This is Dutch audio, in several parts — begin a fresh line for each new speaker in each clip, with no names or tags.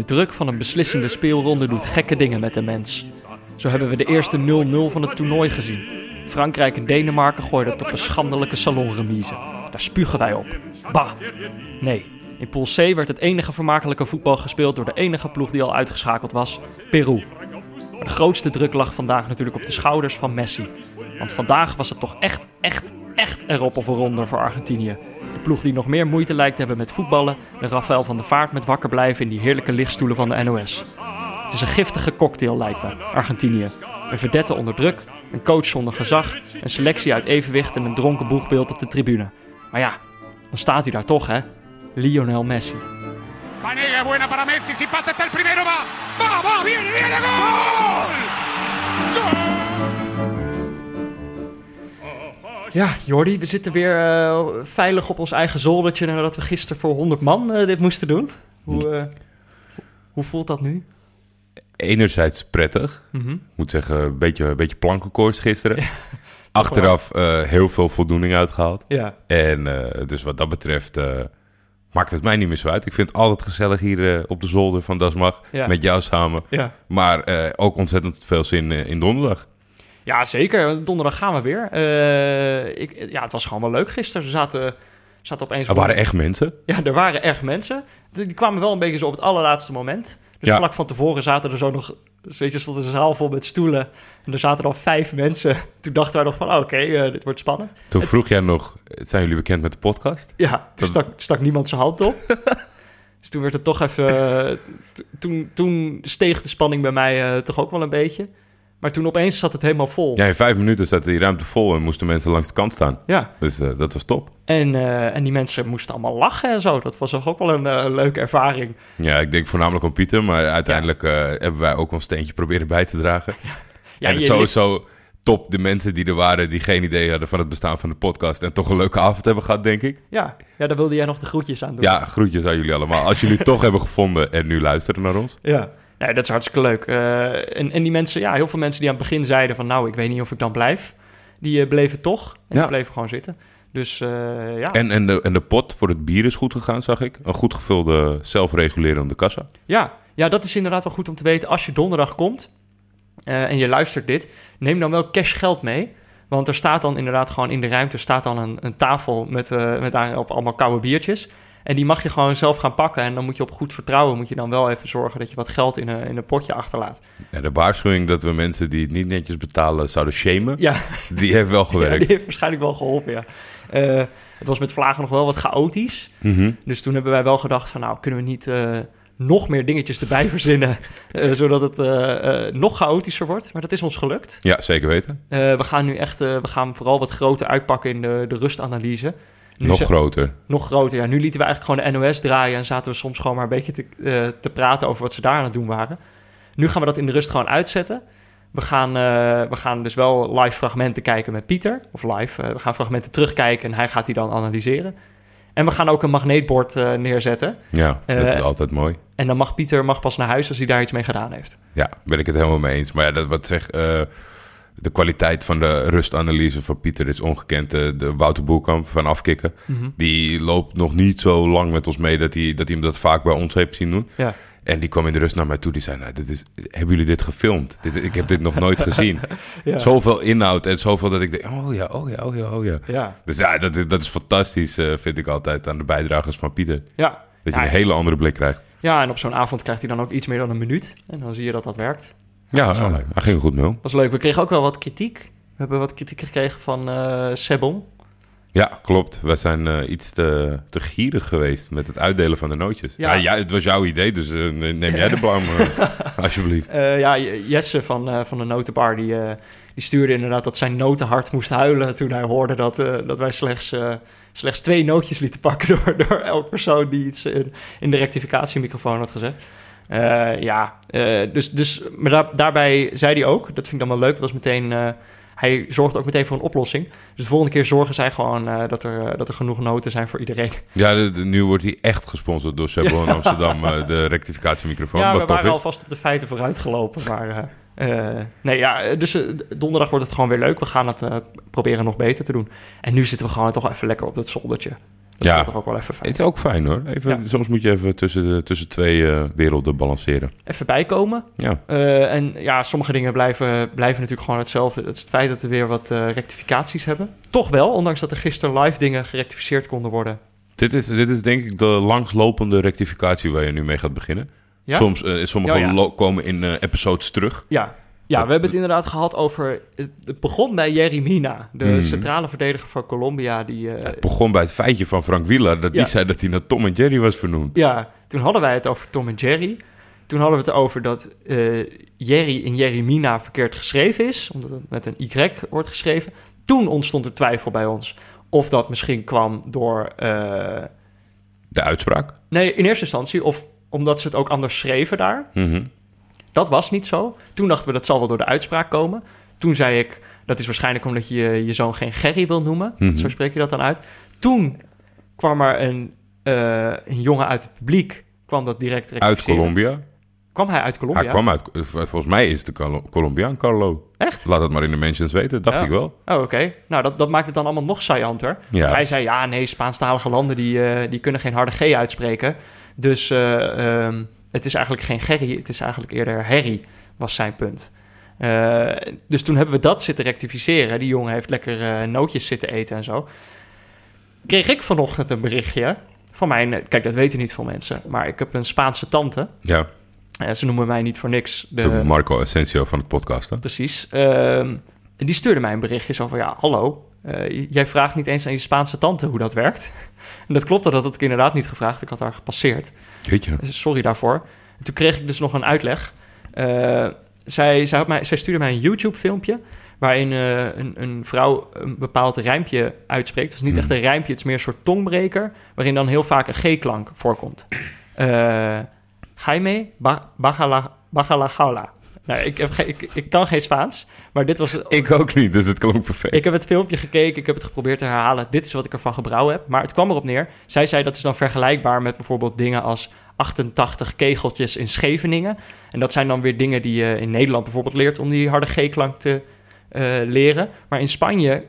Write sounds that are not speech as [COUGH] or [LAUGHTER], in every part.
De druk van een beslissende speelronde doet gekke dingen met de mens. Zo hebben we de eerste 0-0 van het toernooi gezien. Frankrijk en Denemarken gooiden het op een schandelijke salonremise. Daar spugen wij op. Bah! Nee, in Pool C werd het enige vermakelijke voetbal gespeeld door de enige ploeg die al uitgeschakeld was, Peru. Maar de grootste druk lag vandaag natuurlijk op de schouders van Messi. Want vandaag was het toch echt, echt, echt erop of eronder voor Argentinië. Ploeg die nog meer moeite lijkt te hebben met voetballen, de Rafael van der Vaart met wakker blijven in die heerlijke lichtstoelen van de NOS. Het is een giftige cocktail, lijkt me, Argentinië. Een verdette onder druk, een coach zonder gezag, een selectie uit evenwicht en een dronken boegbeeld op de tribune. Maar ja, dan staat hij daar toch, hè? Lionel Messi.
Messi, va, viene, viene, gol!
Ja, Jordi, we zitten weer eh, veilig op ons eigen zoldertje nadat we gisteren voor 100 man eh, dit moesten doen. Hoe, eh, hoe voelt dat nu?
Enerzijds prettig.
Mhm.
Ik moet zeggen, een beetje, een beetje plankenkoorts gisteren. Achteraf eh, heel veel voldoening uitgehaald.
Ja,
En eh, dus wat dat betreft eh, maakt het mij niet meer zo uit. Ik vind het altijd gezellig hier op de zolder van Dasmag.
Ja.
Met jou samen.
ja.
Maar eh, ook ontzettend veel zin in donderdag.
Ja, zeker. Donderdag gaan we weer. Eh, ik, ja, het was gewoon wel leuk gisteren. We zaten, zaten opeens...
Er waren echt mensen.
Ja, er waren echt mensen. Die kwamen wel een beetje zo op het allerlaatste moment. Dus
Ja.
vlak van tevoren zaten er zo nog... Weet je, stond een zaal vol met stoelen. En er zaten al vijf mensen. Toen dachten wij nog van, oh, oké, eh, dit wordt spannend.
Toen vroeg jij nog, zijn jullie bekend met de podcast?
Ja, toen
Dat-
stak, stak niemand zijn hand op. [LAUGHS] dus toen werd het toch even... eh, toen, toen steeg de spanning bij mij toch ook wel een beetje. Maar toen opeens zat het helemaal vol.
Ja, in vijf minuten zat die ruimte vol en moesten mensen langs de kant staan.
Ja.
Dus eh, dat was top.
En, eh, en die mensen moesten allemaal lachen en zo. Dat was toch ook wel een eh, leuke ervaring.
Ja, ik denk voornamelijk om Pieter, maar uiteindelijk hebben wij ook een steentje proberen bij te dragen.
Ja,
en sowieso top de mensen die er waren, die geen idee hadden van het bestaan van de podcast en toch een leuke avond hebben gehad, denk ik.
Ja, ja, daar wilde jij nog de groetjes aan doen.
Ja, groetjes aan jullie allemaal. Als jullie het [LAUGHS] toch hebben gevonden en nu luisteren naar ons.
Ja, nee, dat is hartstikke leuk. Eh, en, en die mensen, ja, heel veel mensen die aan het begin zeiden van... nou, ik weet niet of ik dan blijf. Die eh, bleven toch. En
Ja.
die bleven gewoon zitten. Dus eh, ja.
En, en, de, en de pot voor het bier is goed gegaan, zag ik. Een goed gevulde, zelfregulerende kassa.
Ja, ja, dat is inderdaad wel goed om te weten. Als je donderdag komt eh, en je luistert dit, neem dan wel cash geld mee. Want er staat dan inderdaad gewoon in de ruimte staat dan een, een tafel met, eh met daarop allemaal koude biertjes. En die mag je gewoon zelf gaan pakken. En dan moet je op goed vertrouwen moet je dan wel even zorgen dat je wat geld in een, in een potje achterlaat.
Ja, de waarschuwing dat we mensen die het niet netjes betalen zouden shamen,
Ja,
die heeft wel [LAUGHS]
ja
gewerkt.
die heeft waarschijnlijk wel geholpen, ja. Eh, het was met Vlagen nog wel wat chaotisch.
Mhm.
Dus toen hebben wij wel gedacht van... nou, kunnen we niet eh, nog meer dingetjes erbij [LAUGHS] verzinnen... eh, zodat het nog chaotischer wordt. Maar dat is ons gelukt.
Ja, zeker weten.
We gaan nu echt, we gaan vooral wat groter uitpakken in de, de rustanalyse. Nu
Nog groter.
nog groter, ja. Nu lieten we eigenlijk gewoon de NOS draaien en zaten we soms gewoon maar een beetje te, eh, te praten over wat ze daar aan het doen waren. Nu gaan we dat in de rust gewoon uitzetten. We gaan, eh, we gaan dus wel live fragmenten kijken met Pieter. Of live, eh, we gaan fragmenten terugkijken en hij gaat die dan analyseren. En we gaan ook een magneetbord neerzetten.
Ja, dat is altijd mooi.
En dan mag Pieter mag pas naar huis als hij daar iets mee gedaan heeft.
Ja, ben ik het helemaal mee eens. Maar ja, dat wat zeg, de kwaliteit van de rustanalyse van Pieter is ongekend. De, de Wouter Boerkamp van Afkikken, die loopt nog niet zo lang met ons mee dat hij, dat hij hem dat vaak bij ons heeft zien doen.
Ja.
En die kwam in de rust naar mij toe. Die zei, nou, dit is, hebben jullie dit gefilmd? Dit, ik heb dit nog nooit [LAUGHS] gezien.
Ja.
Zoveel inhoud en zoveel dat ik denk, oh ja, oh ja, oh ja, oh ja.
Ja.
Dus ja, dat is, dat is fantastisch, eh, vind ik altijd, aan de bijdragers van Pieter.
Ja.
Dat je een hele andere blik krijgt.
Ja, en op zo'n avond krijgt hij dan ook iets meer dan een minuut. En dan zie je dat dat werkt.
Ja,
dat
hij ging goed nul.
Dat is leuk. We kregen ook wel wat kritiek. We hebben wat kritiek gekregen van eh Sebon.
Ja, klopt. We zijn eh, iets te, te gierig geweest met het uitdelen van de nootjes.
Ja.
Ja, ja, het was jouw idee, dus eh, neem jij de [LAUGHS] blauw, alsjeblieft.
Eh, ja, Jesse van, eh, van de Notenbar, die, eh, die stuurde inderdaad dat zijn notenhart moest huilen toen hij hoorde dat, eh, dat wij slechts, eh, slechts twee nootjes lieten pakken [LAUGHS] door, door elk persoon die iets in, in de rectificatiemicrofoon had gezet. Eh, ja, eh, dus, dus, maar daar, daarbij zei hij ook, dat vind ik dan wel leuk, was meteen, eh, hij zorgt ook meteen voor een oplossing. Dus de volgende keer zorgen zij gewoon dat, er, dat er genoeg noten zijn voor iedereen. [LAUGHS]
Ja, de- de- nu wordt hij echt gesponsord door Sebo in [LAUGHS] Amsterdam, de rectificatiemicrofoon.
Ja, we waren
is.
alvast op de feiten vooruit gelopen. Maar nee, ja, dus donderdag wordt het gewoon weer leuk. We gaan het proberen nog beter te doen. En nu zitten we gewoon toch even lekker op dat zoldertje. Dat
Ja.
is toch ook wel even fijn.
Het is ook fijn hoor. Even,
Ja.
Soms moet je even tussen, tussen twee eh, werelden balanceren.
Even bijkomen.
Ja.
Eh, en ja, sommige dingen blijven, blijven natuurlijk gewoon hetzelfde. Het is het feit dat we weer wat eh, rectificaties hebben. Toch wel, ondanks dat er gisteren live dingen gerectificeerd konden worden.
Dit is, dit is denk ik de langslopende rectificatie waar je nu mee gaat beginnen.
Ja?
Soms, sommige
Ja,
komen in episodes terug.
Ja, ja we hebben het inderdaad gehad over... Het, begon bij Jerry Mina, de
Mhm.
centrale verdediger van Colombia. Die, eh,
Het begon bij het feitje van Frank Wieler dat
Ja.
die zei dat hij naar Tom en Jerry was vernoemd.
Ja, toen hadden wij het over Tom en Jerry. Toen hadden we het over dat eh, Jerry in Jerry Mina verkeerd geschreven is, omdat het met een Y wordt geschreven. Toen ontstond er twijfel bij ons of dat misschien kwam door. eh,
De uitspraak.
nee, in eerste instantie, of omdat ze het ook anders schreven daar.
Mhm.
Dat was niet zo. Toen dachten we dat zal wel door de uitspraak komen. Toen zei ik dat is waarschijnlijk omdat je je zoon geen Gerry wil noemen.
Mhm.
Zo spreek je dat dan uit. Toen kwam er een, eh, een jongen uit het publiek, kwam dat direct
Uit. Colombia.
Kwam hij uit Colombia?
Hij kwam uit... eh, Volgens mij is het de Colo- Colombiaan, Carlo.
Echt?
Laat het maar in de mentions weten, dacht
Ja.
ik wel.
Oh, oké. Nou, dat, dat maakt het dan allemaal nog saillanter.
Ja.
Hij zei, ja, nee, Spaanstalige landen die, eh, die kunnen geen harde G uitspreken. Dus eh, ehm, het is eigenlijk geen Gerry, het is eigenlijk eerder Harry, was zijn punt. Eh, dus toen hebben we dat zitten rectificeren. Die jongen heeft lekker eh, nootjes zitten eten en zo. Kreeg ik vanochtend een berichtje van mijn... Kijk, dat weten niet veel mensen, maar ik heb een Spaanse tante.
Ja,
Eh, ze noemen mij niet voor niks.
de Marco Asensio van het podcast. Hè?
Precies. Ehm, die stuurde mij een berichtje zo van... Ja, hallo, eh, jij vraagt niet eens aan je Spaanse tante hoe dat werkt. En dat klopte, dat had ik inderdaad niet gevraagd. Ik had haar gepasseerd.
Jeetje.
Sorry daarvoor. En toen kreeg ik dus nog een uitleg. Eh, zij, zij, had mij, zij stuurde mij een YouTube-filmpje... waarin eh, een, een vrouw een bepaald rijmpje uitspreekt. Het is niet
Hmm.
echt een rijmpje, het is meer een soort tongbreker... waarin dan heel vaak een G-klank voorkomt. Eh Jaime ba Bagala, Bagalagaula. Nou, ik, heb, ik, ik kan geen Spaans, maar dit was...
Ik ook niet, dus het klonk perfect.
Ik heb het filmpje gekeken, ik heb het geprobeerd te herhalen. Dit is wat ik ervan gebrouwen heb. Maar het kwam erop neer. Zij zei dat is dan vergelijkbaar met bijvoorbeeld dingen als 88 kegeltjes in Scheveningen. En dat zijn dan weer dingen die je in Nederland bijvoorbeeld leert om die harde G-klank te eh, leren. Maar in Spanje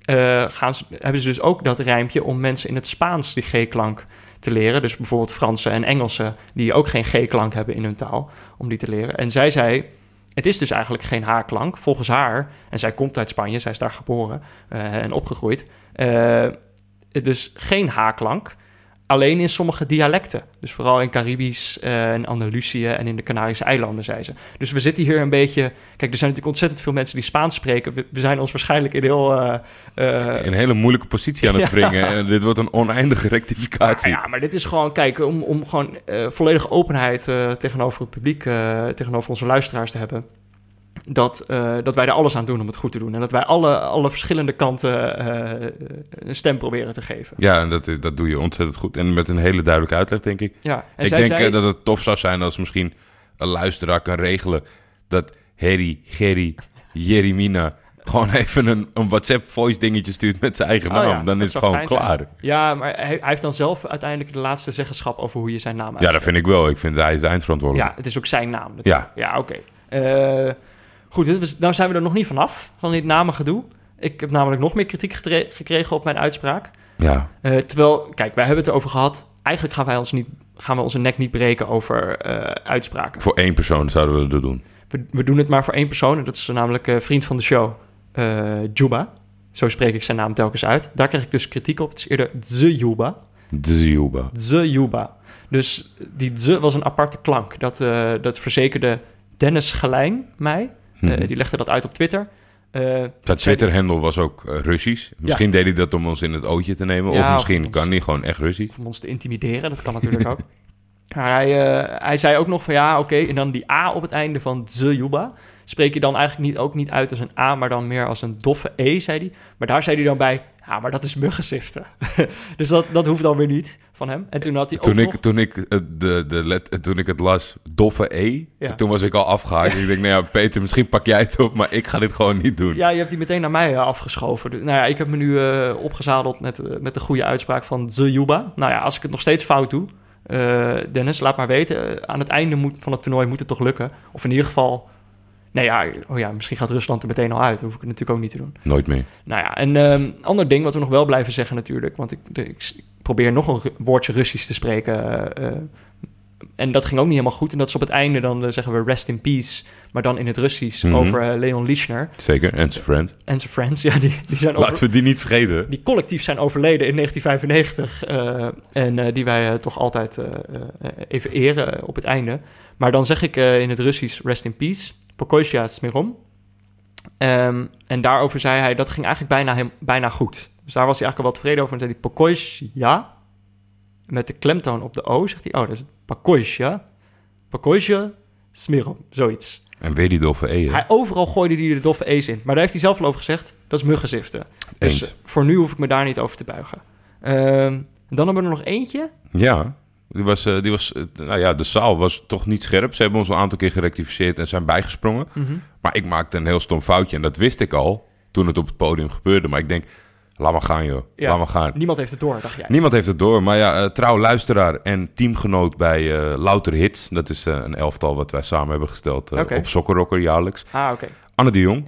eh, gaan ze, hebben ze dus ook dat rijmpje om mensen in het Spaans die G-klank te leren. Dus bijvoorbeeld Fransen en Engelsen die ook geen G-klank hebben in hun taal, om die te leren. En zij zei, het is dus eigenlijk geen H-klank. Volgens haar, en zij komt uit Spanje, zij is daar geboren eh, en opgegroeid. eh, dus geen H-klank, alleen in sommige dialecten. Dus vooral in Caribisch eh, en Andalusië en in de Canarische eilanden, zei ze. Dus we zitten hier een beetje... Kijk, er zijn natuurlijk ontzettend veel mensen die Spaans spreken. We, we zijn ons waarschijnlijk in heel... eh, eh,
een hele moeilijke positie aan het [LAUGHS]
Ja.
wringen. En dit wordt een oneindige rectificatie.
Ja, maar dit is gewoon, kijk, om, om gewoon eh, volledige openheid eh, tegenover het publiek, eh, tegenover onze luisteraars te hebben. Dat, eh, dat wij er alles aan doen om het goed te doen. En dat wij alle, alle verschillende kanten eh, een stem proberen te geven.
Ja, en dat, dat doe je ontzettend goed. En met een hele duidelijke uitleg, denk ik.
Ja, en
ik
zij
denk
zei,
eh, dat het tof zou zijn als misschien een luisteraar kan regelen... dat Harry, Gerry, Jeremina... gewoon even een, een WhatsApp-voice dingetje stuurt met zijn eigen
Oh
naam.
ja,
dan is het gewoon klaar.
zijn. Ja, maar hij, hij heeft dan zelf uiteindelijk de laatste zeggenschap over hoe je zijn naam
Ja, dat
uitspreekt.
vind ik wel. Ik vind hij is de eindverantwoordelijke.
Ja, het is ook zijn naam. natuurlijk.
Ja.
Ja, oké. Eh, goed, dit nou zijn we er nog niet vanaf, van dit namengedoe. Ik heb namelijk nog meer kritiek gekregen op mijn uitspraak.
Ja.
Eh, terwijl, kijk, wij hebben het erover gehad. Eigenlijk gaan wij ons niet, gaan we onze nek niet breken over eh, uitspraken.
Voor één persoon zouden we dat doen.
We, we doen het maar voor één persoon. En dat is namelijk eh, vriend van de show, Juba. Zo spreek ik zijn naam telkens uit. Daar kreeg ik dus kritiek op. Het is eerder Juba. The Juba. Dus die Z was een aparte klank. Dat, dat verzekerde Dennis Gelijn mij. Eh,
Mhm.
die legde dat uit op Twitter. Eh,
Dat Twitter-handle was ook eh, Russisch. Misschien deed hij dat om ons in het ootje te nemen.
Ja,
of
of
misschien
ons-
kan hij gewoon echt Russisch.
om ons te intimideren. Dat kan natuurlijk ook. [LAUGHS] Maar hij, eh, hij zei ook nog van ja, oké. en dan die A op het einde van The Juba. Spreek je dan eigenlijk niet, ook niet uit als een A, maar dan meer als een doffe E, zei hij. Maar daar zei hij dan bij, ja, maar dat is muggenziften. [LAUGHS] dus dat, dat hoeft dan weer niet van hem. En toen had hij ook
Toen
nog...
ik, toen, ik, de, de let, toen ik het las, doffe E,
Ja.
toen was ik al afgehaakt. Ik denk, nou ja, Peter, misschien pak jij het op, maar ik ga dit gewoon niet doen.
Ja, je hebt die meteen naar mij eh, afgeschoven. Dus, nou ja, ik heb me nu eh, opgezadeld met, eh, met de goede uitspraak van The Juba. Nou ja, als ik het nog steeds fout doe, Dennis, laat maar weten. Aan het einde moet, van het toernooi moet het toch lukken. Of in ieder geval... Nee ja, oh ja, misschien gaat Rusland er meteen al uit. Dat hoef ik natuurlijk ook niet te doen.
Nooit meer.
Nou ja, en een ander ding wat we nog wel blijven zeggen natuurlijk... want ik, ik probeer nog een woordje Russisch te spreken. eh, eh, en dat ging ook niet helemaal goed. En dat is op het einde dan eh, zeggen we rest in peace, maar dan in het Russisch
Mhm.
over Leon Lischner
Zeker, en zijn friend.
en zijn friends. Ja, die, die zijn
Laten we die niet vergeten.
die collectief zijn overleden in 1995 eh, en die wij toch altijd even eren op het einde. Maar dan zeg ik in het Russisch rest in peace, Pokoisja Smirom. Ehm, en daarover zei hij, dat ging eigenlijk bijna, hem, bijna goed. Dus daar was hij eigenlijk al wel tevreden over. En zei hij Pokoisja, met de klemtoon op de O, zegt hij, oh, dat is Pokoisja, Pokoisja Smirom, zoiets.
En weer die doffe E, hè?
Hij, overal gooide hij de doffe E's in. Maar daar heeft hij zelf al over gezegd, dat is muggenziften. Dus
Eens.
voor nu hoef ik me daar niet over te buigen. Ehm, dan hebben we er nog eentje.
Ja, die was, eh, die was, eh, nou ja, de zaal was toch niet scherp. Ze hebben ons een aantal keer gerectificeerd en zijn bijgesprongen. Maar ik maakte een heel stom foutje en dat wist ik al toen het op het podium gebeurde. Maar ik denk, laat maar gaan joh,
Ja.
laat maar gaan.
Niemand heeft het door, dacht jij.
Niemand heeft het door, maar ja, eh, trouw luisteraar en teamgenoot bij Louter Hits. Dat is een elftal wat wij samen hebben gesteld op Sokkerrocker jaarlijks.
Ah, oké.
Anne de Jong,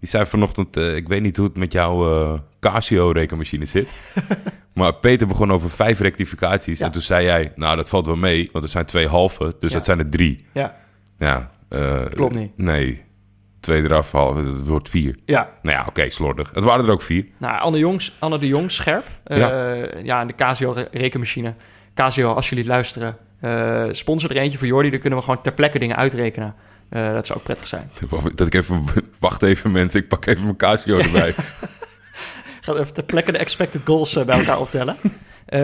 die zei vanochtend, ik weet niet hoe het met jouw eh, Casio-rekenmachine zit. [LAUGHS] maar Peter begon over vijf rectificaties.
Ja.
En toen zei jij, nou dat valt wel mee, want er zijn twee halve, dus
Ja.
dat zijn er drie.
Ja,
Ja, eh,
Klopt niet.
Nee, twee eraf, halve, dat wordt vier.
ja.
Nou ja, oké, slordig. Het waren er ook vier.
Nou, Anne, Jongs, Anne de Jong, scherp. Eh,
Ja.
en de Casio-rekenmachine. Casio, als jullie luisteren, eh, sponsor er eentje voor Jordi. Dan kunnen we gewoon ter plekke dingen uitrekenen. Dat zou ook prettig zijn. [LAUGHS]
Dat ik even, wacht even mensen, ik pak even mijn Casio erbij. [LAUGHS]
Ga even ter plekke de expected goals eh, bij elkaar optellen. [LAUGHS] Eh,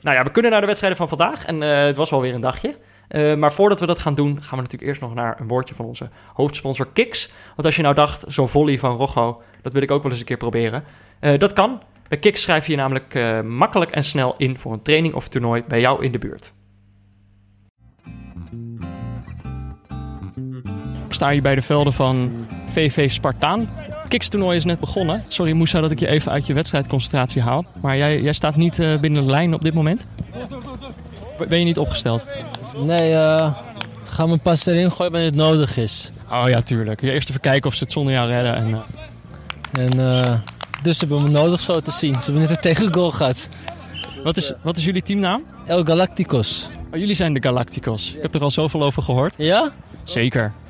nou ja, we kunnen naar de wedstrijden van vandaag. En eh, het was wel weer een dagje. Eh, maar voordat we dat gaan doen, gaan we natuurlijk eerst nog naar een woordje van onze hoofdsponsor Kiks. Want als je nou dacht, zo'n volley van Rocco, dat wil ik ook wel eens een keer proberen. Eh, dat kan. Bij Kiks schrijf je je namelijk eh, makkelijk en snel in voor een training of toernooi bij jou in de buurt. Ik sta hier bij de velden van VV Spartaan. Kiks-toernooi is net begonnen. Sorry Moussa dat ik je even uit je wedstrijdconcentratie haal. Maar jij, jij staat niet eh, binnen de lijn op dit moment? Ben je niet opgesteld?
Nee, eh ga me pas erin gooien wanneer het nodig is.
Oh ja, tuurlijk. Ja, eerst even kijken of ze het zonder jou redden. En, eh,
En dus ze hebben me nodig zo te zien. Ze hebben net een tegengoal gehad.
wat, is, wat is jullie teamnaam?
El Galacticos.
Oh, jullie zijn de Galacticos. Ik heb er al zoveel over gehoord.
Ja?
Zeker.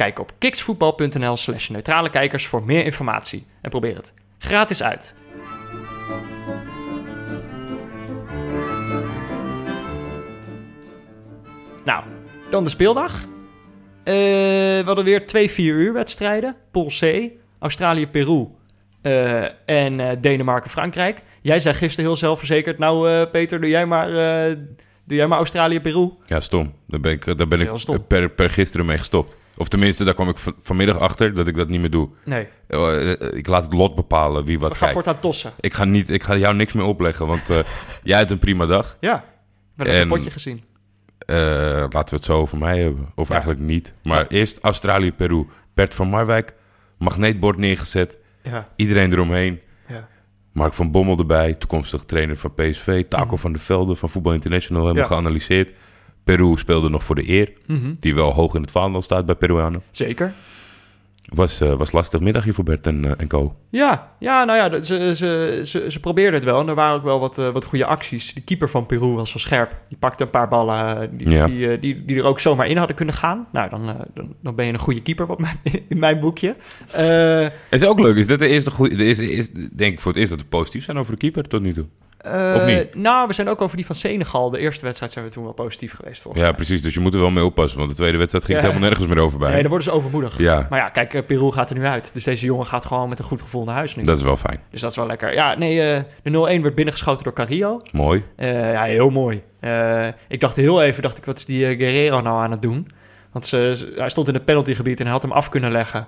Kijk op kiksvoetbal.nl slash neutrale kijkers voor meer informatie. En probeer het gratis uit. Nou, dan de speeldag. Eh, we hadden weer twee 4 uur wedstrijden. Pool C, Australië-Peru eh, en eh, Denemarken-Frankrijk. Jij zei gisteren heel zelfverzekerd... Nou, Peter, doe jij maar, doe jij maar Australië-Peru.
Ja, stom. Daar ben ik, daar ben ik per gisteren mee gestopt. Of tenminste, daar kwam ik vanmiddag achter dat ik dat niet meer doe.
Nee,
Eh, eh, ik laat het lot bepalen wie wat
we gaan
kijkt.
voortaan tossen.
Ik ga, niet, ik ga jou niks meer opleggen, want eh, [LAUGHS] jij hebt een prima dag.
Ja, we hebben
En-
een potje gezien.
Laten we het zo over mij hebben. Of
Ja.
eigenlijk niet. Maar eerst Australië-Peru. Bert van Marwijk, magneetbord neergezet.
Ja,
Iedereen eromheen.
ja.
Mark van Bommel erbij, toekomstig trainer van PSV. Taco van der Velde van Voetbal International helemaal
Mhm. Ja.
geanalyseerd. Peru speelde nog voor de eer,
Mhm.
die wel hoog in het vaandel staat bij Peruanen.
Zeker.
Was, eh, was lastig middagje voor Bert en, eh, en Co.
Ja, ja nou ja, dat- ze, ze, ze, ze probeerden het wel. En er waren ook wel wat, eh, wat goede acties. Die keeper van Peru was wel scherp. Die pakte een paar ballen die,
Ja.
die, die, die er ook zomaar in hadden kunnen gaan. Nou, dan, dan, dan ben je een goede keeper wat mijn, [LAUGHS] in mijn boekje.
Het is ook leuk. Is dit de eerste goede... De eerste, is, denk ik voor het eerst dat we positief zijn over de keeper tot nu toe.
Eh,
Of niet?
Nou, we zijn ook over die van Senegal. De eerste wedstrijd zijn we toen wel positief geweest, volgens
Ja,
mij.
precies. Dus je moet er wel mee oppassen. Want de tweede wedstrijd ging
Ja.
het helemaal nergens meer over bij.
Nee, dan worden ze overmoedig.
Ja,
Maar ja, kijk, eh, Peru gaat er nu uit. Dus deze jongen gaat gewoon met een goed gevoel naar huis nu.
dat is wel fijn.
Dus dat is wel lekker. Ja, nee, eh, de 0-1 werd binnengeschoten door Carrillo.
Mooi.
Eh, ja, heel mooi. Eh, ik dacht heel even, dacht ik, wat is die eh, Guerrero nou aan het doen? Want ze, ze- hij stond in het penaltygebied en hij had hem af kunnen leggen.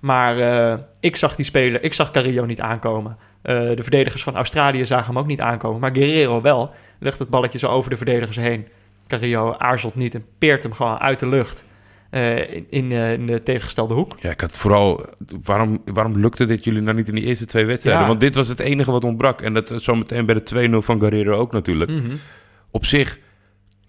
Maar eh, ik zag die spelen, ik zag Carrillo niet aankomen. Eh, de verdedigers van Australië zagen hem ook niet aankomen. Maar Guerrero wel. Legt het balletje zo over de verdedigers heen. Carrillo aarzelt niet en peert hem gewoon uit de lucht. eh, in, eh, in de tegengestelde hoek.
Ja, ik had vooral... Waarom, waarom lukte dit jullie nou niet in die eerste twee wedstrijden?
Ja.
Want dit was het enige wat ontbrak. En dat zometeen bij de 2-0 van Guerrero ook natuurlijk.
Mhm.
Op zich,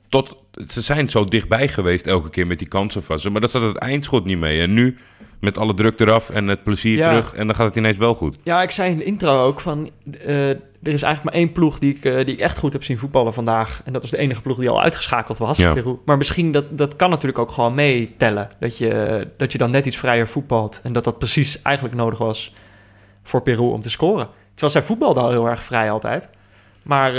tot, ze zijn zo dichtbij geweest elke keer met die kansen van ze. Maar daar zat het eindschot niet mee. En nu met alle druk eraf en het plezier
Ja.
terug. En dan gaat het ineens wel goed.
Ja, ik zei in de intro ook van... eh, er is eigenlijk maar één ploeg die ik, eh, die ik echt goed heb zien voetballen vandaag. En dat was de enige ploeg die al uitgeschakeld was,
Ja.
Peru. Maar misschien, dat, dat kan natuurlijk ook gewoon meetellen. Dat je, dat je dan net iets vrijer voetbalt. En dat dat precies eigenlijk nodig was voor Peru om te scoren. Terwijl zij voetbalden al heel erg vrij altijd. Maar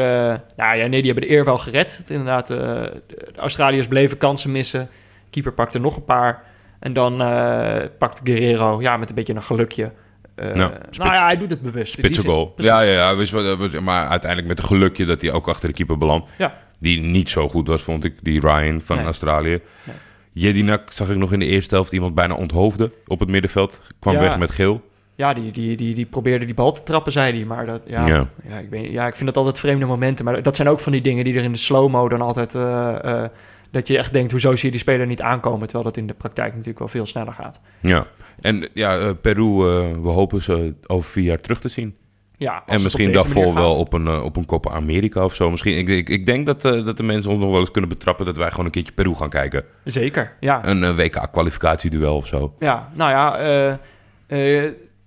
nou ja, nee, die hebben de eer wel gered. Het, inderdaad, de Australiërs bleven kansen missen. Keeper pakte nog een paar. En dan eh pakt Guerrero, ja, met een beetje een gelukje. Eh,
Ja, spits-
nou ja, hij doet het bewust.
Spitse goal. Ja, ja, ja. Maar uiteindelijk met een gelukje dat hij ook achter de keeper belandt.
Ja.
Die niet zo goed was, vond ik. Die Ryan van
Nee.
Australië.
Nee.
Jedinak zag ik nog in de eerste helft iemand bijna onthoofde op het middenveld. Kwam
Ja.
weg met geel.
Ja, die, die, die, die probeerde die bal te trappen, zei hij. Maar dat, ja,
Ja.
ja. ik weet, ja, ik vind dat altijd vreemde momenten. Maar dat zijn ook van die dingen die er in de slow-mo dan altijd... eh, dat je echt denkt, hoezo zie je die speler niet aankomen? Terwijl dat in de praktijk natuurlijk wel veel sneller gaat.
Ja. En ja, eh, Peru, eh, we hopen ze over vier jaar terug te zien.
Ja,
En misschien daarvoor wel op een, eh, op een Copa America of zo. Misschien, ik, ik, ik denk dat, dat de mensen ons nog wel eens kunnen betrappen... dat wij gewoon een keertje Peru gaan kijken.
Zeker, ja.
Een WK-kwalificatieduel of zo.
Ja, nou ja,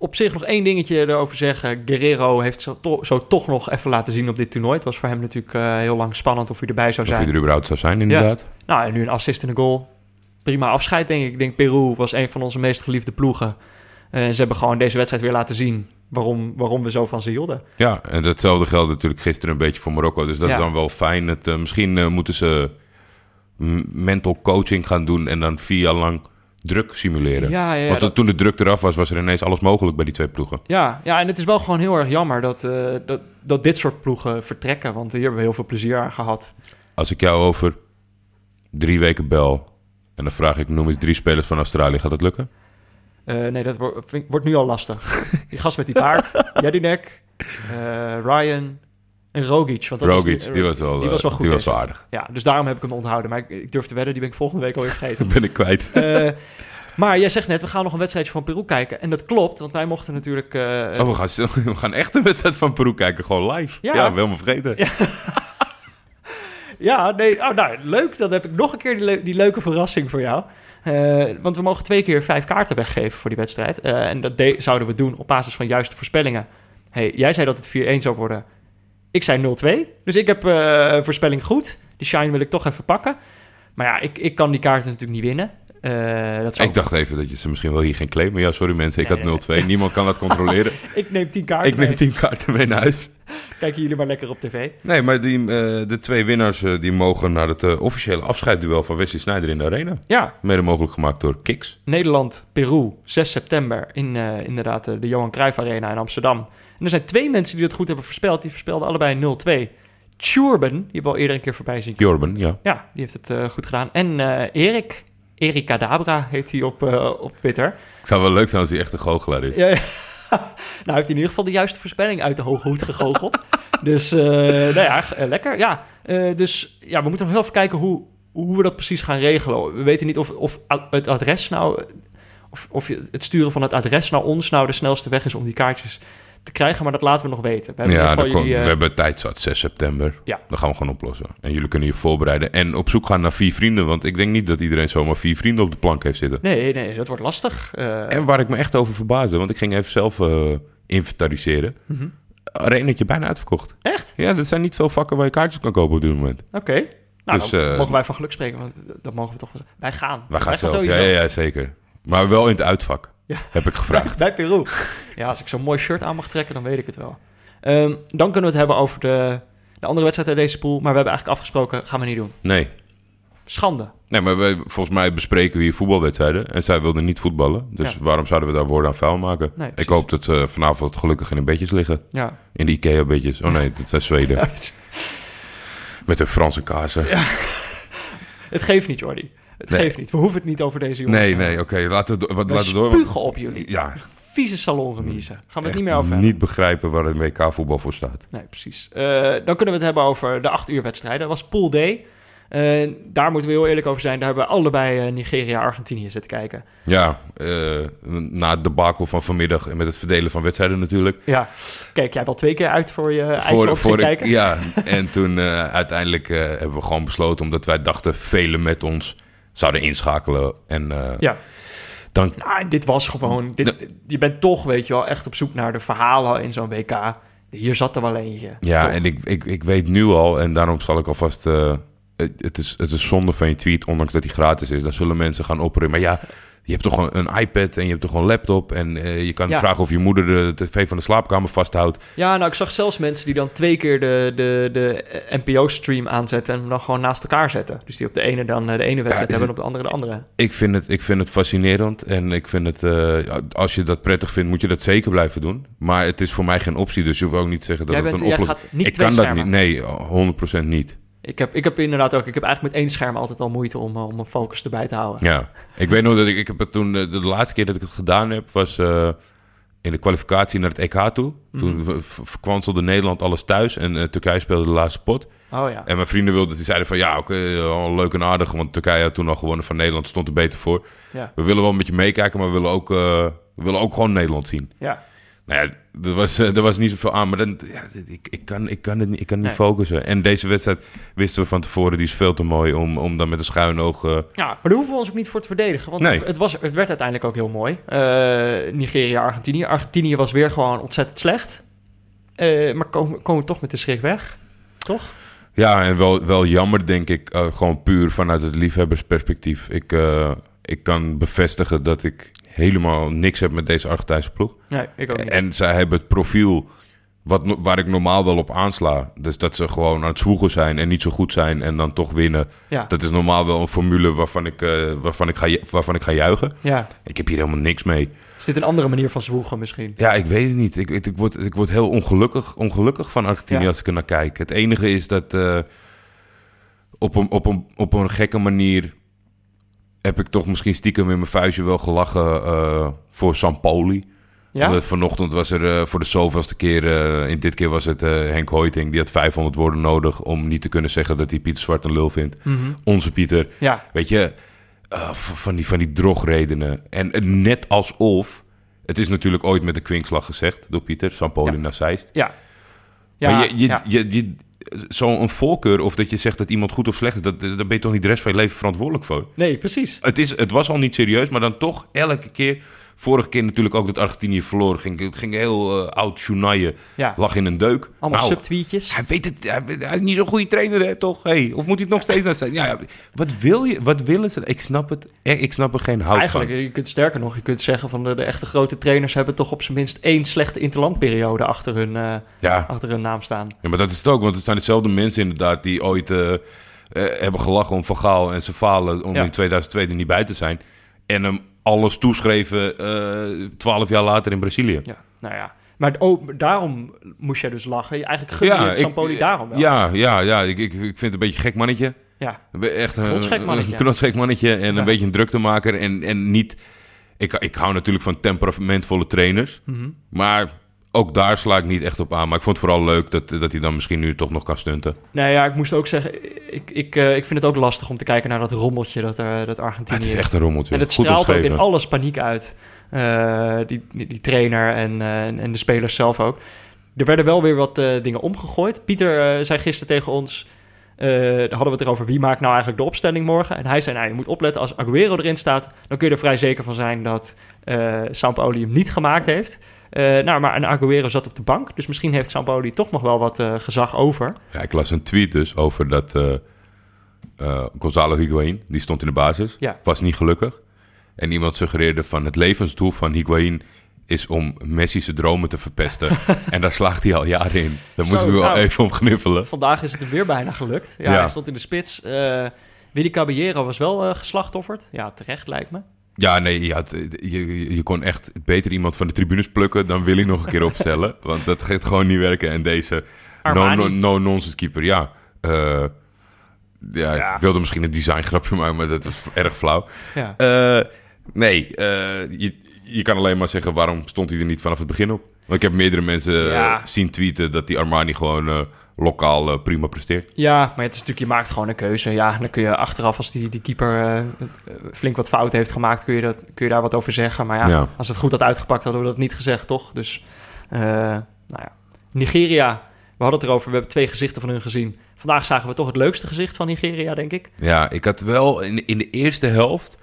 op zich nog één dingetje erover zeggen. Guerrero heeft zo, to- zo toch nog even laten zien op dit toernooi. Het was voor hem natuurlijk eh, heel lang spannend of hij erbij zou
Of
zijn.
hij er überhaupt zou zijn, inderdaad.
Nou, en nu een assist en een goal. Prima afscheid, denk ik. Ik denk Peru was een van onze meest geliefde ploegen. En ze hebben gewoon deze wedstrijd weer laten zien waarom, waarom we zo van ze hielden.
Ja, en datzelfde geldt natuurlijk gisteren een beetje voor Marokko. Dus dat
Ja.
is dan wel fijn. Het, eh, misschien eh, moeten ze mental coaching gaan doen en dan vier jaar lang druk simuleren.
Ja, ja, ja,
Want
dat-
toen de druk eraf was, was er ineens alles mogelijk bij die twee ploegen.
Ja, ja, en het is wel gewoon heel erg jammer dat, eh, dat, dat dit soort ploegen vertrekken. Want hier hebben we heel veel plezier aan gehad.
Als ik jou over drie weken bel en dan vraag ik, noem eens drie spelers van Australië, gaat dat lukken?
Eh, nee, dat wordt, wordt nu al lastig. die gast met die paard, [LAUGHS] Jedinek, eh, Ryan en Rogic. Want dat was
die was wel,
die was wel
eh,
goed.
die was wel
wedstrijd. Ja, dus daarom heb ik hem onthouden. Maar ik, ik durf te wedden, die ben ik volgende week alweer vergeten. [LAUGHS]
ben ik kwijt.
Eh, maar jij zegt net, we gaan nog een wedstrijdje van Peru kijken. En dat klopt, want wij mochten natuurlijk... eh,
Oh, we gaan, [LAUGHS] we gaan echt een wedstrijd van Peru kijken, gewoon live.
Ja.
Ja, helemaal vergeten.
Ja. [LAUGHS] Ja, nee, oh, nou, leuk. Dan heb ik nog een keer die, leu- die leuke verrassing voor jou. Want we mogen twee keer vijf kaarten weggeven voor die wedstrijd. En dat de- zouden we doen op basis van juiste voorspellingen. Hey, jij zei dat het 4-1 zou worden. Ik zei 0-2. Dus ik heb eh, voorspelling goed. Die shine wil ik toch even pakken. Maar ja, ik, ik kan die kaarten natuurlijk niet winnen. Eh, dat zou...
Ik dacht even dat je ze misschien wel hier ging claimen. Ja, sorry mensen, ik
Nee,
had
nee,
0-2. Niemand kan dat [LAUGHS] controleren.
ik neem 10 kaarten
ik neem
mee.
10 kaarten mee naar huis.
Kijken jullie maar lekker op tv.
Nee, maar die, eh, de twee winnaars eh, die mogen naar het officiële afscheidsduel van Wesley Sneijder in de Arena.
Ja,
Mede mogelijk gemaakt door Kiks.
Nederland, Peru, 6 september in inderdaad de Johan Cruijff Arena in Amsterdam. En er zijn twee mensen die het goed hebben voorspeld. Die voorspelden allebei 0-2. Churban, die hebben we al eerder een keer voorbij zien.
Jorben, ja.
Ja, die heeft het goed gedaan. En Erik, Erik Kadabra heet hij op, eh, op Twitter.
Het zou wel leuk zijn als hij echt een goochelaar is.
Ja, ja. [LAUGHS] nou, heeft hij in ieder geval de juiste voorspelling uit de hoge hoed gegoocheld. [LAUGHS] dus, eh, nou ja, eh, lekker. Ja, dus ja, we moeten nog heel even kijken hoe, hoe we dat precies gaan regelen. We weten niet of, of het adres nou... Of, of het sturen van het adres naar ons nou de snelste weg is om die kaartjes te krijgen. Maar dat laten we nog weten. We hebben
Ja, dan
jullie, eh,
we hebben tijd zat, 6 september.
Ja.
Dat gaan we gewoon oplossen. En jullie kunnen je voorbereiden. En op zoek gaan naar vier vrienden. Want ik denk niet dat iedereen zomaar vier vrienden op de plank heeft zitten.
Nee, nee, dat wordt lastig. Eh,
En waar ik me echt over verbaasde, want ik ging even zelf eh, inventariseren.
mhm.
Arenetje bijna uitverkocht.
Echt?
Ja, er zijn niet veel vakken waar je kaartjes kan kopen op dit moment.
Oké. Nou,
Dus,
dan mogen wij van geluk spreken, want dat mogen we toch. Wij gaan.
Wij gaan zelf.
sowieso.
Ja, ja, ja, zeker. Maar wel in het uitvak,
Ja.
heb ik gevraagd. [LAUGHS]
Bij Peru. Ja, als ik zo'n mooi shirt aan mag trekken, dan weet ik het wel. Ehm, dan kunnen we het hebben over de, de andere wedstrijd uit deze pool. Maar we hebben eigenlijk afgesproken, gaan we niet doen.
Nee.
Schande.
Nee, maar wij, volgens mij bespreken we hier voetbalwedstrijden. En zij wilden niet voetballen. Dus
Ja.
waarom zouden we daar woorden aan vuil maken?
Nee,
ik hoop dat ze vanavond gelukkig in de bedjes liggen.
Ja.
In de Ikea-bedjes. Oh nee, dat zijn Zweden. [LAUGHS] Met hun Franse kaarsen. [LAUGHS]
Het geeft niet, Jordi. Het
Nee.
geeft niet. We hoeven het niet over deze jongens
Nee, nee, oké, laten we, do- wat,
We
laten we door.
op jullie.
Ja,
Vieze salonremise. Gaan we het niet meer over hebben.
niet begrijpen waar het WK-voetbal voor staat.
Nee, precies. Eh, dan kunnen we het hebben over de acht uur wedstrijden. Dat was Pool D. Eh, daar moeten we heel eerlijk over zijn. Daar hebben we allebei eh, Nigeria, Argentinië zitten kijken.
Ja, na het debakel van vanmiddag en met het verdelen van wedstrijden natuurlijk.
Ja, kijk jij wel twee keer uit voor je IJsland voor, kijken?
Ja, en toen uiteindelijk hebben we gewoon besloten, omdat wij dachten velen met ons zouden inschakelen. En eh,
Ja.
dan,
Nou, dit was gewoon... Dit, je bent toch, weet je wel, echt op zoek naar de verhalen in zo'n WK. Hier zat er wel eentje.
ja,
Toch?
en ik, ik, ik weet nu al, en daarom zal ik alvast... eh, het, het, is, het is zonde van je tweet, ondanks dat die gratis is. Dan zullen mensen gaan opperen. Maar ja, je hebt toch een, een iPad en je hebt toch een laptop. En eh, je kan
Ja.
vragen of je moeder de tv van de slaapkamer vasthoudt.
Ja, nou, ik zag zelfs mensen die dan twee keer de, de, de NPO-stream aanzetten... en hem dan gewoon naast elkaar zetten. Dus die op de ene dan eh, de ene wedstrijd
Ja,
hebben... en op de andere de andere.
Ik vind het, ik vind het fascinerend. En ik vind het, eh, als je dat prettig vindt, moet je dat zeker blijven doen. Maar het is voor mij geen optie. Dus je hoeft ook niet te zeggen dat
Jij,
het
bent,
een
jij
oplossing
gaat niet
Ik kan dat niet. Nee, 100% niet.
Ik heb, ik heb inderdaad ook... Ik heb eigenlijk met één scherm altijd al moeite om, eh, om mijn focus erbij te houden.
Ja, ik weet nog dat ik, ik heb het toen, eh, de, de laatste keer dat ik het gedaan heb, was eh, in de kwalificatie naar het EK toe. Toen
Mhm.
v- v- verkwanselde Nederland alles thuis en Turkije speelde de laatste pot.
Oh ja.
En mijn vrienden wilden, die zeiden van ja, oké, al leuk en aardig, want Turkije had toen al gewonnen van Nederland, stond er beter voor.
Ja.
We willen wel een beetje meekijken, maar we willen ook, we willen ook gewoon Nederland zien.
Ja.
Nou ja, er was, eh, er was niet zoveel aan, maar dan, ja, ik, ik, kan, ik kan het niet, ik kan niet
Nee.
focussen. En deze wedstrijd wisten we van tevoren, die is veel te mooi om, om dan met een schuin oog... eh,
Ja, maar daar hoeven we ons ook niet voor te verdedigen. Want
Nee.
het, het was, het werd uiteindelijk ook heel mooi. Eh, Nigeria, Argentinië. Argentinië was weer gewoon ontzettend slecht. Maar komen, komen toch met de schrik weg. Toch?
Ja, en wel, wel jammer, denk ik, gewoon puur vanuit het liefhebbersperspectief. Ik, ik kan bevestigen dat ik helemaal niks heb met deze Argentijnse ploeg.
Nee, ik ook niet.
En zij hebben het profiel wat, waar ik normaal wel op aansla. Dus dat ze gewoon aan het zwoegen zijn en niet zo goed zijn en dan toch winnen.
ja.
Dat is normaal wel een formule waarvan ik, eh, waarvan ik, ga, waarvan ik ga juichen.
ja.
Ik heb hier helemaal niks mee.
Is dit een andere manier van zwoegen misschien?
Ja, ik weet het niet. Ik, ik, ik, word, ik word heel ongelukkig, ongelukkig van Argentinië
Ja.
als ik er naar kijk. Het enige is dat eh, op, een, op, een, op een gekke manier heb ik toch misschien stiekem in mijn vuistje wel gelachen eh, voor Sampoli.
Ja?
Omdat vanochtend was er eh, voor de zoveelste keer, eh, in dit keer was het eh, Henk Hoiting, die had 500 woorden nodig om niet te kunnen zeggen dat hij Pieter Zwart een lul vindt.
Mhm.
Onze Pieter.
ja.
Weet je, eh, van, die, van die drogredenen. En eh, net alsof, het is natuurlijk ooit met de kwinkslag gezegd door Pieter, Sampoli
Ja.
naar Zeist.
Ja. Ja,
maar je, je, je, je, zo'n voorkeur of dat je zegt dat iemand goed of slecht is, dat, daar ben je toch niet de rest van je leven verantwoordelijk voor.
Nee, precies.
Het, is, het was al niet serieus, maar dan toch elke keer. Vorige keer natuurlijk ook dat Argentinië verloren ging. Het ging heel eh, oud journaille.
Ja.
Lag in een deuk.
Allemaal
Nou,
subtweetjes.
hij weet het, hij, hij is niet zo'n goede trainer, hè, toch? Hey, of moet hij het nog steeds naar zijn? Ja, ja, wat wil je? Wat willen ze? Ik snap het. eh, Ik snap er geen hout
Eigenlijk,
van.
je kunt sterker nog, je kunt zeggen van de, de echte grote trainers hebben toch op zijn minst één slechte interlandperiode achter hun, eh,
Ja.
achter hun naam staan.
ja, maar dat is het ook. Want het zijn dezelfde mensen inderdaad die ooit hebben gelachen om Van Gaal en zijn falen om
Ja.
in 2002 er niet bij te zijn. En hem alles toeschreven eh, twaalf jaar later in Brazilië.
Ja, nou ja. Maar oh, daarom moest jij dus lachen. Eigenlijk gun je het
ik-
Sampoli daarom wel.
Ja, ja, ja. Ik, ik, ik vind het een beetje een gek mannetje.
Ja.
Echt een
Knotsgek mannetje.
een knotsgek mannetje en
Ja.
een beetje een druktemaker. En, en niet... Ik, ik hou natuurlijk van temperamentvolle trainers.
Mhm.
Maar ook daar sla ik niet echt op aan. Maar ik vond het vooral leuk dat, dat hij dan misschien nu toch nog kan stunten.
Nou ja, ik moest ook zeggen, ik, ik, eh, ik vind het ook lastig om te kijken naar dat rommeltje dat, er dat Argentinië...
het is echt een rommeltje.
en het
Goed
straalt ook in alles paniek uit. Eh, die, die, trainer en, eh, en- de spelers zelf ook. Er werden wel weer wat eh, dingen omgegooid. Pieter eh, zei gisteren tegen ons... eh, daar hadden we het erover, wie maakt nou eigenlijk de opstelling morgen? En hij zei, nou, je moet opletten, als Aguero erin staat... dan kun je er vrij zeker van zijn dat eh Sampaoli hem niet gemaakt heeft. Eh, nou, maar en Aguero zat op de bank, dus misschien heeft Sampaoli toch nog wel wat eh, gezag over.
Ja, ik las een tweet dus over dat eh Gonzalo Higuain, die stond in de basis,
Ja.
was niet gelukkig. En iemand suggereerde van het levensdoel van Higuain is om Messi's dromen te verpesten. [LAUGHS] en daar slaagt hij al jaren in. Daar
Zo,
moesten we wel
nou.
even om gniffelen.
Vandaag is het er weer bijna gelukt. Ja,
Ja.
hij stond in de spits. Willy Caballero was wel eh geslachtofferd. Ja, terecht lijkt me.
Ja, nee, je, had, je, je- kon echt beter iemand van de tribunes plukken dan wil ik nog een keer opstellen. [LAUGHS] want dat gaat gewoon niet werken. En deze no-nonsense keeper, ja. eh, ja,
Ja.
ik wilde misschien een designgrapje maken, maar dat was [LAUGHS] erg flauw.
Ja.
Eh, nee, eh, je, je kan alleen maar zeggen... waarom stond hij er niet vanaf het begin op? Want ik heb meerdere mensen
Ja.
zien tweeten... dat die Armani gewoon lokaal eh, prima presteert.
Ja, maar het is natuurlijk, je maakt gewoon een keuze. Ja, dan kun je achteraf, als die, die keeper eh, eh, flink wat fout heeft gemaakt, kun je, dat, kun je daar wat over zeggen. Maar ja,
Ja.
als het goed had uitgepakt, hadden we dat niet gezegd, toch? Dus, nou ja. Nigeria, we hadden het erover, we hebben twee gezichten van hun gezien. Vandaag zagen we toch het leukste gezicht van Nigeria, denk ik.
Ja, ik had wel in, in de eerste helft...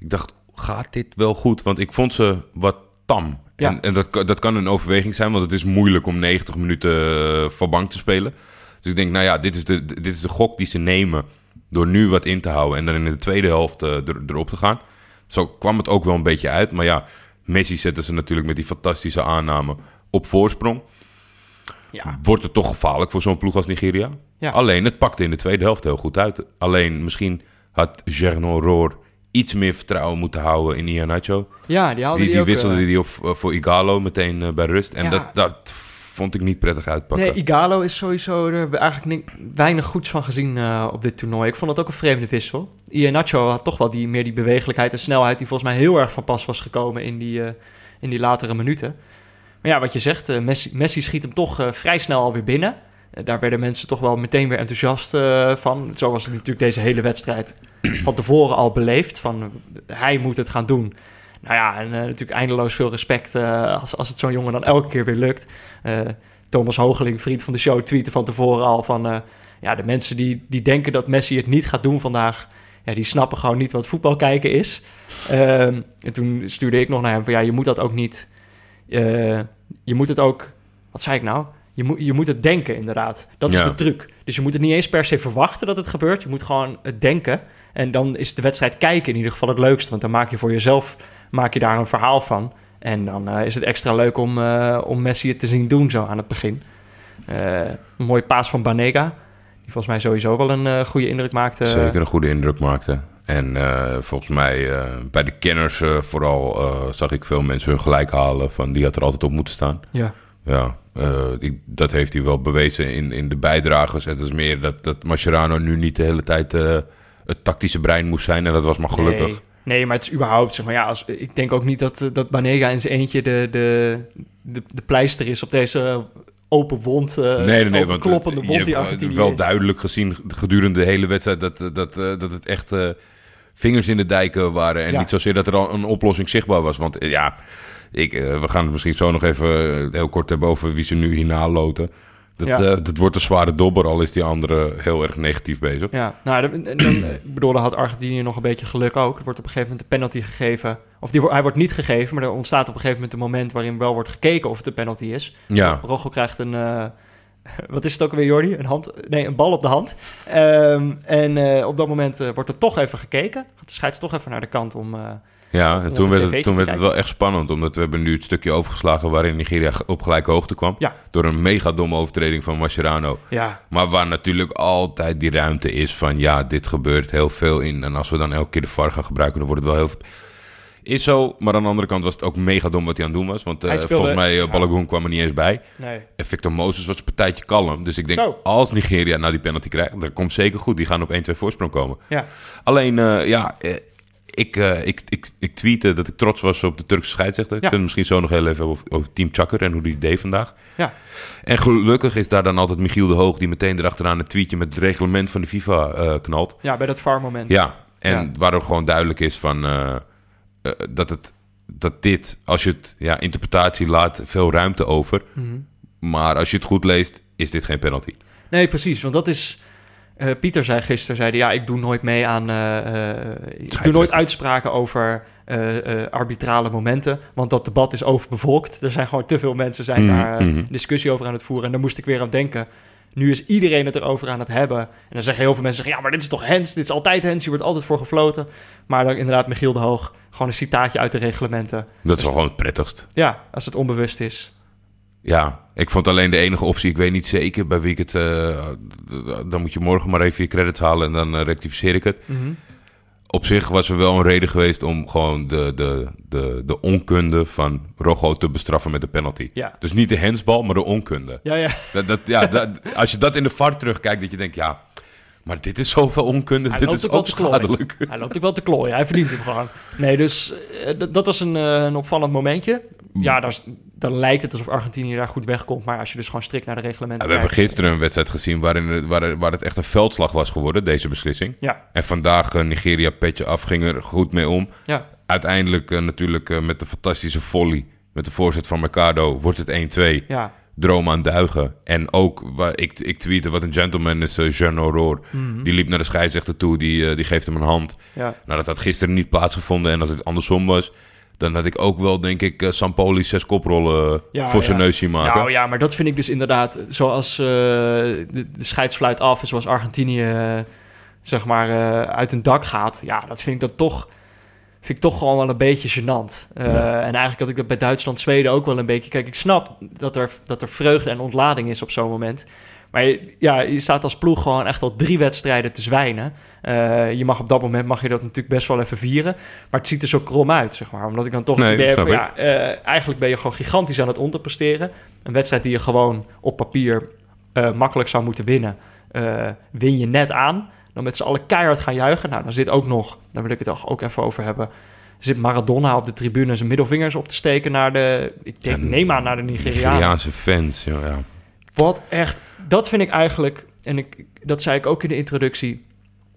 Ik dacht, gaat dit wel goed? Want ik vond ze wat tam.
Ja.
En, en dat, kan- dat kan een overweging zijn, want het is moeilijk om 90 minuten eh, van bank te spelen. Dus ik denk, nou ja, dit is, de, dit is de gok die ze nemen door nu wat in te houden en dan in de tweede helft eh, er, erop te gaan. Zo kwam het ook wel een beetje uit. Maar ja, Messi zetten ze natuurlijk met die fantastische aanname op voorsprong.
Ja,
Wordt het toch gevaarlijk voor zo'n ploeg als Nigeria?
Ja.
Alleen, het pakte in de tweede helft heel goed uit. Alleen, misschien had Gernon Roor iets meer vertrouwen moeten houden in Iheanacho.
ja die haalde
Die, die wisselde
eh,
die op eh, voor Igalo meteen eh, bij rust. En
Ja.
dat, dat vond ik niet prettig uitpakken.
Nee, Igalo is sowieso... We eigenlijk ni- weinig goeds van gezien op dit toernooi. Ik vond dat ook een vreemde wissel. Iheanacho had toch wel die, meer die bewegelijkheid en snelheid... die volgens mij heel erg van pas was gekomen in die, in die latere minuten. Maar ja, wat je zegt, Messi, Messi schiet hem toch vrij snel alweer binnen. Eh, daar werden mensen toch wel meteen weer enthousiast eh, van. Zo was het natuurlijk deze hele wedstrijd [CLEARS THROAT] van tevoren al beleefd. Van, eh, hij moet het gaan doen. Nou ja, en natuurlijk eindeloos veel respect als, als het zo'n jongen dan elke keer weer lukt. Thomas Hogeling, vriend van de show, tweette van tevoren al van... ja, de mensen die, die denken dat Messi het niet gaat doen vandaag... Ja, die snappen gewoon niet wat voetbal kijken is. Ehm, en toen stuurde ik nog naar hem van... ja, je moet dat ook niet... je moet het ook... Wat zei ik nou? Je moet, je moet het denken, inderdaad. Dat is
Ja.
de truc. Dus je moet het niet eens per se verwachten dat het gebeurt. Je moet gewoon het denken. En dan is de wedstrijd kijken in ieder geval het leukste. Want dan maak je voor jezelf maak je daar een verhaal van. En dan eh, is het extra leuk om, eh, om Messi het te zien doen zo aan het begin. Eh, een mooie paas van Banega. Die volgens mij sowieso wel een goede indruk maakte.
Zeker een goede indruk maakte. En volgens mij bij de kenners vooral zag ik veel mensen hun gelijk halen. Van die had er altijd op moeten staan.
Ja.
Ja, eh, die, dat heeft hij wel bewezen in, in de bijdragers. Het is meer dat, dat Mascherano nu niet de hele tijd eh, het tactische brein moest zijn. En dat was maar gelukkig.
Nee, nee, maar het is überhaupt, zeg maar, ja, als, ik denk ook niet dat, eh, dat Banega in zijn eentje de, de, de, de pleister is op deze open wond, eh
nee, nee, nee. Want
kloppende wond die Argentinië
wel
is.
duidelijk gezien gedurende de hele wedstrijd dat, dat, dat, het echt vingers in de dijken waren. En
Ja.
niet zozeer dat er al een oplossing zichtbaar was. Want ja, ik, eh, we gaan het misschien zo nog even eh, heel kort hebben over wie ze nu hierna loten. Dat,
Ja.
eh, dat wordt een zware dobber, al is die andere heel erg negatief bezig.
Ja, nou, dan, dan, ik bedoel, dan had Argentinië nog een beetje geluk ook. Er wordt op een gegeven moment een penalty gegeven. Of die, hij wordt niet gegeven, maar er ontstaat op een gegeven moment een moment waarin wel wordt gekeken of het een penalty is.
Ja,
Roggel krijgt een, [LAUGHS] wat is het ook alweer Jordi? Een, hand, nee, een bal op de hand. Ehm, en op dat moment wordt er toch even gekeken. Gaat de scheids toch even naar de kant om...
ja en toen werd, het, toen werd het wel echt spannend. Omdat we hebben nu het stukje overgeslagen waarin Nigeria op gelijke hoogte kwam.
Ja.
Door een mega domme overtreding van Mascherano.
ja,
Maar waar natuurlijk altijd die ruimte is van ja, dit gebeurt heel veel in. En als we dan elke keer de VAR gaan gebruiken, dan wordt het wel heel veel. Is zo, maar aan de andere kant was het ook mega dom wat hij aan het doen was. Want eh,
speelde-
volgens mij, uh,
ja.
Kwam er niet eens bij.
nee.
En Victor Moses was een partijtje kalm. Dus ik denk,
Zo.
als Nigeria nou die penalty krijgt, dan komt zeker goed. Die gaan op 1-2 voorsprong komen.
Ja,
Alleen, eh, ja, ik, eh, ik, ik, ik tweette dat ik trots was op de Turkse scheidsrechter.
Ja.
Kunnen misschien zo nog heel even over, over Team Chakker en hoe die deed vandaag.
ja.
En gelukkig is daar dan altijd Michiel de Hoog... die meteen erachteraan een tweetje met het reglement van de FIFA eh, knalt.
ja bij dat VAR-moment.
Ja, en
Ja.
waardoor gewoon duidelijk is van... eh, dat, het, dat dit, als je het... Ja, interpretatie laat veel ruimte over.
Mhm.
Maar als je het goed leest, is dit geen penalty.
Nee, precies. Want dat is. Eh, Pieter zei gisteren: zei ja, ik doe nooit mee aan. eh, eh, ik doe nooit uitspraken over arbitrale momenten. Want dat debat is overbevolkt. Er zijn gewoon te veel mensen zijn
Mhm,
daar
mhm.
discussie over aan het voeren. En daar moest ik weer aan denken. Nu is iedereen het erover aan het hebben. En dan zeggen heel veel mensen: zeggen, ja, maar dit is toch Hens? Dit is altijd Hens. Hier wordt altijd voor gefloten. Maar dan inderdaad, Michiel de Hoog. Gewoon een citaatje uit de reglementen.
Dat is wel gewoon het prettigst.
Ja, als het onbewust is.
Ja, ik vond alleen de enige optie. Ik weet niet zeker bij wie ik het... eh, dan moet je morgen maar even je credits halen en dan eh, rectificeer ik het.
Mhm.
Op zich was er wel een reden geweest om gewoon de, de, de, de onkunde van Rogo te bestraffen met de penalty.
Ja.
Dus niet de hensbal, maar de onkunde.
Ja, ja.
Dat, dat, ja, dat, als je dat in de VAR terugkijkt, dat je denkt, ja, Maar dit is zoveel onkunde,
Hij
dit is
ook
schadelijk.
Hij loopt ook wel te klooien. Hij verdient hem gewoon. Nee, dus eh, dat was een, een opvallend momentje. Ja, dan lijkt het alsof Argentinië daar goed wegkomt. Maar als je dus gewoon strikt naar de
Ja,
reglementen
we hebben
kijkt-
gisteren een wedstrijd gezien waarin, waar, waar het echt een veldslag was geworden, deze beslissing.
Ja,
En vandaag eh, Nigeria petje af, ging er goed mee om.
ja.
Uiteindelijk eh, natuurlijk eh, met de fantastische volley, met de voorzet van Mercado, wordt het 1-2.
Ja,
Droom aan duigen. En ook, waar, ik, ik tweette wat een gentleman is, uh, Jean Aurore.
Mhm.
Die liep naar de scheidsrechter toe, die, die geeft hem een hand.
ja.
Nou, dat had gisteren niet plaatsgevonden. En als het andersom was, dan had ik ook wel, denk ik, uh, Sampoli zes koprollen
Ja,
voor zijn
ja.
neus zien maken.
Nou ja, maar dat vind ik dus inderdaad... Zoals eh, de, de scheidsfluit af en zoals Argentinië... eh, zeg maar eh, uit een dak gaat. Ja, dat vind ik dan toch... Vind ik toch gewoon wel een beetje gênant. Eh,
Ja.
En eigenlijk had ik dat bij Duitsland, Zweden ook wel een beetje. Kijk, ik snap dat er, dat er vreugde en ontlading is op zo'n moment. Maar je- ja, je staat als ploeg gewoon echt al drie wedstrijden te zwijnen. Eh, je mag op dat moment mag je dat natuurlijk best wel even vieren. Maar het ziet er zo krom uit, zeg maar. Omdat ik dan toch
Nee,
idee heb ja, eh, eigenlijk ben je gewoon gigantisch aan het onderpresteren. Een wedstrijd die je gewoon op papier eh, makkelijk zou moeten winnen. win je net aan. Dan met z'n allen keihard gaan juichen. Nou, dan zit ook nog, daar wil ik het ook even over hebben. Zit Maradona op de tribune zijn middelvingers op te steken naar de, ik denk,
Ja,
neem aan naar de Nigerianen.
Nigeriaanse fans, ja, ja.
Wat echt, dat vind ik eigenlijk, en ik, dat zei ik ook in de introductie.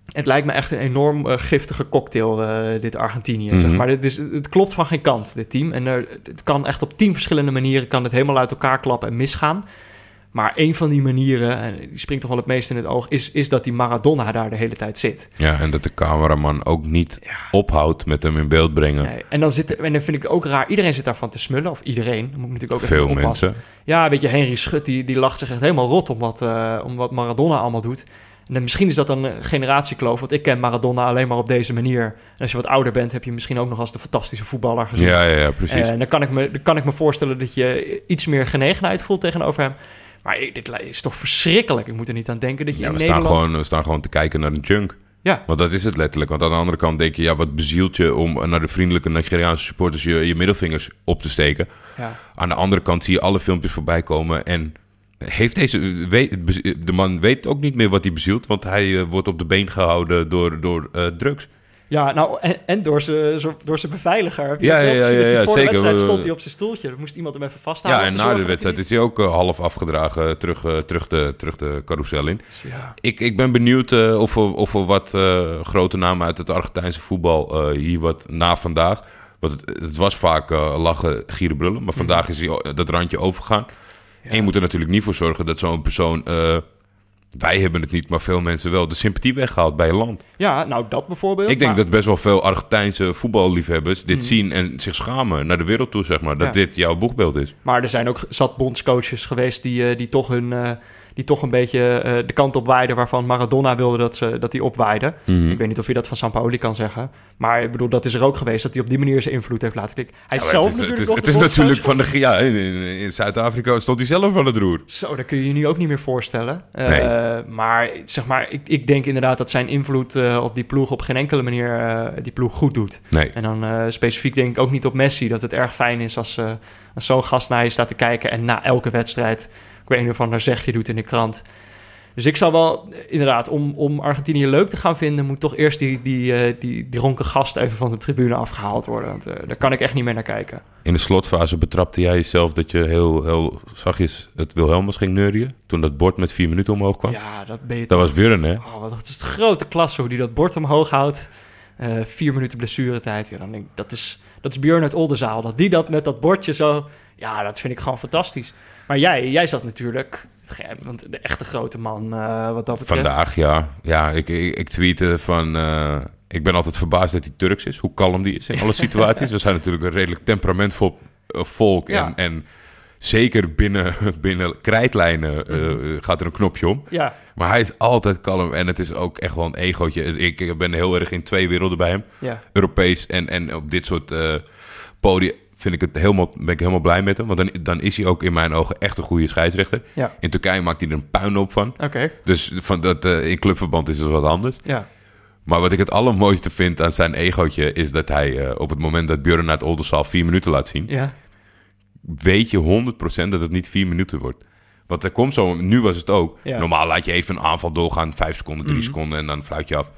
Het lijkt me echt een enorm eh, giftige cocktail, eh, dit Argentinië. zeg
Mhm.
maar dit is, het klopt van geen kant, dit team. En er, het kan echt op tien verschillende manieren kan het helemaal uit elkaar klappen en misgaan. Maar een van die manieren, en die springt toch wel het meest in het oog, is, is dat die Maradona daar de hele tijd zit.
Ja, en dat de cameraman ook niet ophoudt met hem in beeld brengen.
Nee, en, dan zit, en dan vind ik het ook raar, iedereen zit daarvan te smullen. Of iedereen, dan moet ik natuurlijk ook even
Veel mensen.
Ja, weet je, Henry Schut, die, die lacht zich echt helemaal rot om wat, eh, om wat Maradona allemaal doet. En dan, misschien is dat een eh, generatiekloof, want ik ken Maradona alleen maar op deze manier. En als je wat ouder bent, heb je misschien ook nog als de fantastische voetballer gezien.
Ja, ja, ja, precies.
En dan kan, ik me, dan kan ik me voorstellen dat je iets meer genegenheid voelt tegenover hem. Maar dit is toch verschrikkelijk. Ik moet er niet aan denken dat je
ja,
in
we, staan
Nederland...
gewoon, we staan gewoon te kijken naar een junk.
Ja,
Want dat is het letterlijk. Want aan de andere kant denk je, ja, wat bezielt je om naar de vriendelijke Nigeriaanse supporters je, je middelvingers op te steken.
ja.
Aan de andere kant zie je alle filmpjes voorbij komen en heeft deze, weet, de man weet ook niet meer wat hij bezielt, want hij eh, wordt op de been gehouden door, door eh, drugs.
Ja, nou, en, en door zijn zo- door zijn beveiliger.
Ja, ja, ja,
voor
zeker.
de wedstrijd
We-
stond hij op zijn stoeltje. Dan moest iemand hem even vasthouden.
Ja, en na de wedstrijd is hij ook eh, half afgedragen terug, eh, terug, de, terug de carousel in.
Ja.
Ik, ik ben benieuwd eh, of, er, of wat grote namen uit het Argentijnse voetbal hier wat na vandaag. Want het, het was vaak lachen, gieren, brullen. Maar vandaag is hij, dat randje overgegaan. En je moet er natuurlijk niet voor zorgen dat zo'n persoon... wij hebben het niet, maar veel mensen wel. De sympathie weghaalt bij je land.
Ja, nou dat bijvoorbeeld.
Ik denk
maar-
dat best wel veel Argentijnse voetballiefhebbers dit zien en zich schamen naar de wereld toe, zeg maar. Dat
Ja.
dit jouw boegbeeld is.
Maar er zijn ook zat bondscoaches geweest die, eh, die toch hun... eh, die toch een beetje eh, de kant op waaiden waarvan Maradona wilde dat, ze, dat hij opwaaide.
Mhm.
Ik weet niet of je dat van Sampaoli kan zeggen. Maar ik bedoel, dat is er ook geweest dat hij op die manier zijn invloed heeft laten klikken. Hij
Ja,
zelf
het is,
natuurlijk
het
ook
is,
de
het is natuurlijk van de... Ja, in, Zuid-Afrika stond hij zelf van het roer.
Zo, dat kun je je nu ook niet meer voorstellen. Eh,
Nee.
Maar zeg maar, ik, ik denk inderdaad dat zijn invloed eh, op die ploeg op geen enkele manier die ploeg goed doet.
Nee.
En dan specifiek denk ik ook niet op Messi. Dat het erg fijn is als, als zo'n gast naar je staat te kijken en na elke wedstrijd ik weet niet of een zegje doet in de krant. Dus ik zou wel, inderdaad, om, om Argentinië leuk te gaan vinden, moet toch eerst die, die, eh, die dronken gast even van de tribune afgehaald worden. Want eh, daar kan ik echt niet meer naar kijken.
In de slotfase betrapte jij jezelf dat je heel, heel zachtjes het Wilhelmus ging neurien. Toen dat bord met vier minuten omhoog kwam.
Ja, dat ben je
Dat
toch-
was Buren, hè?
Oh, wat dat is de grote klasse hoe die dat bord omhoog houdt. Eh, vier minuten blessuretijd. Ja, dan denk ik, dat is, dat is Björn uit Oldenzaal. Dat die dat met dat bordje zo... Ja, dat vind ik gewoon fantastisch. Maar jij, jij zat natuurlijk... Want de echte grote man eh, wat dat betreft.
Vandaag, ja. Ja, ik, ik, ik tweette van... eh, ik ben altijd verbaasd dat hij Turks is. Hoe kalm die is in alle situaties. [LAUGHS] We zijn natuurlijk een redelijk temperamentvol eh, volk.
Ja.
En, en zeker binnen, [LAUGHS] binnen krijtlijnen
Mhm.
gaat er een knopje om.
Ja,
Maar hij is altijd kalm. En het is ook echt wel een egootje. Ik, ben heel erg in twee werelden bij hem.
ja.
Europees en, en op dit soort podia vind ik het helemaal, ben ik helemaal blij met hem. Want dan, dan is hij ook in mijn ogen echt een goede scheidsrechter.
Ja.
In Turkije maakt hij er een puinhoop van.
Oké,
Dus van dat, eh, in clubverband is het wat anders.
ja.
Maar wat ik het allermooiste vind aan zijn egootje... is dat hij eh, op het moment dat Björn naar het Oldenzaal vier minuten laat zien...
Ja,
weet je 100% dat het niet vier minuten wordt. Want er komt zo, nu was het ook.
Ja.
Normaal laat je even een aanval doorgaan, vijf seconden, drie seconden en dan fluit je af.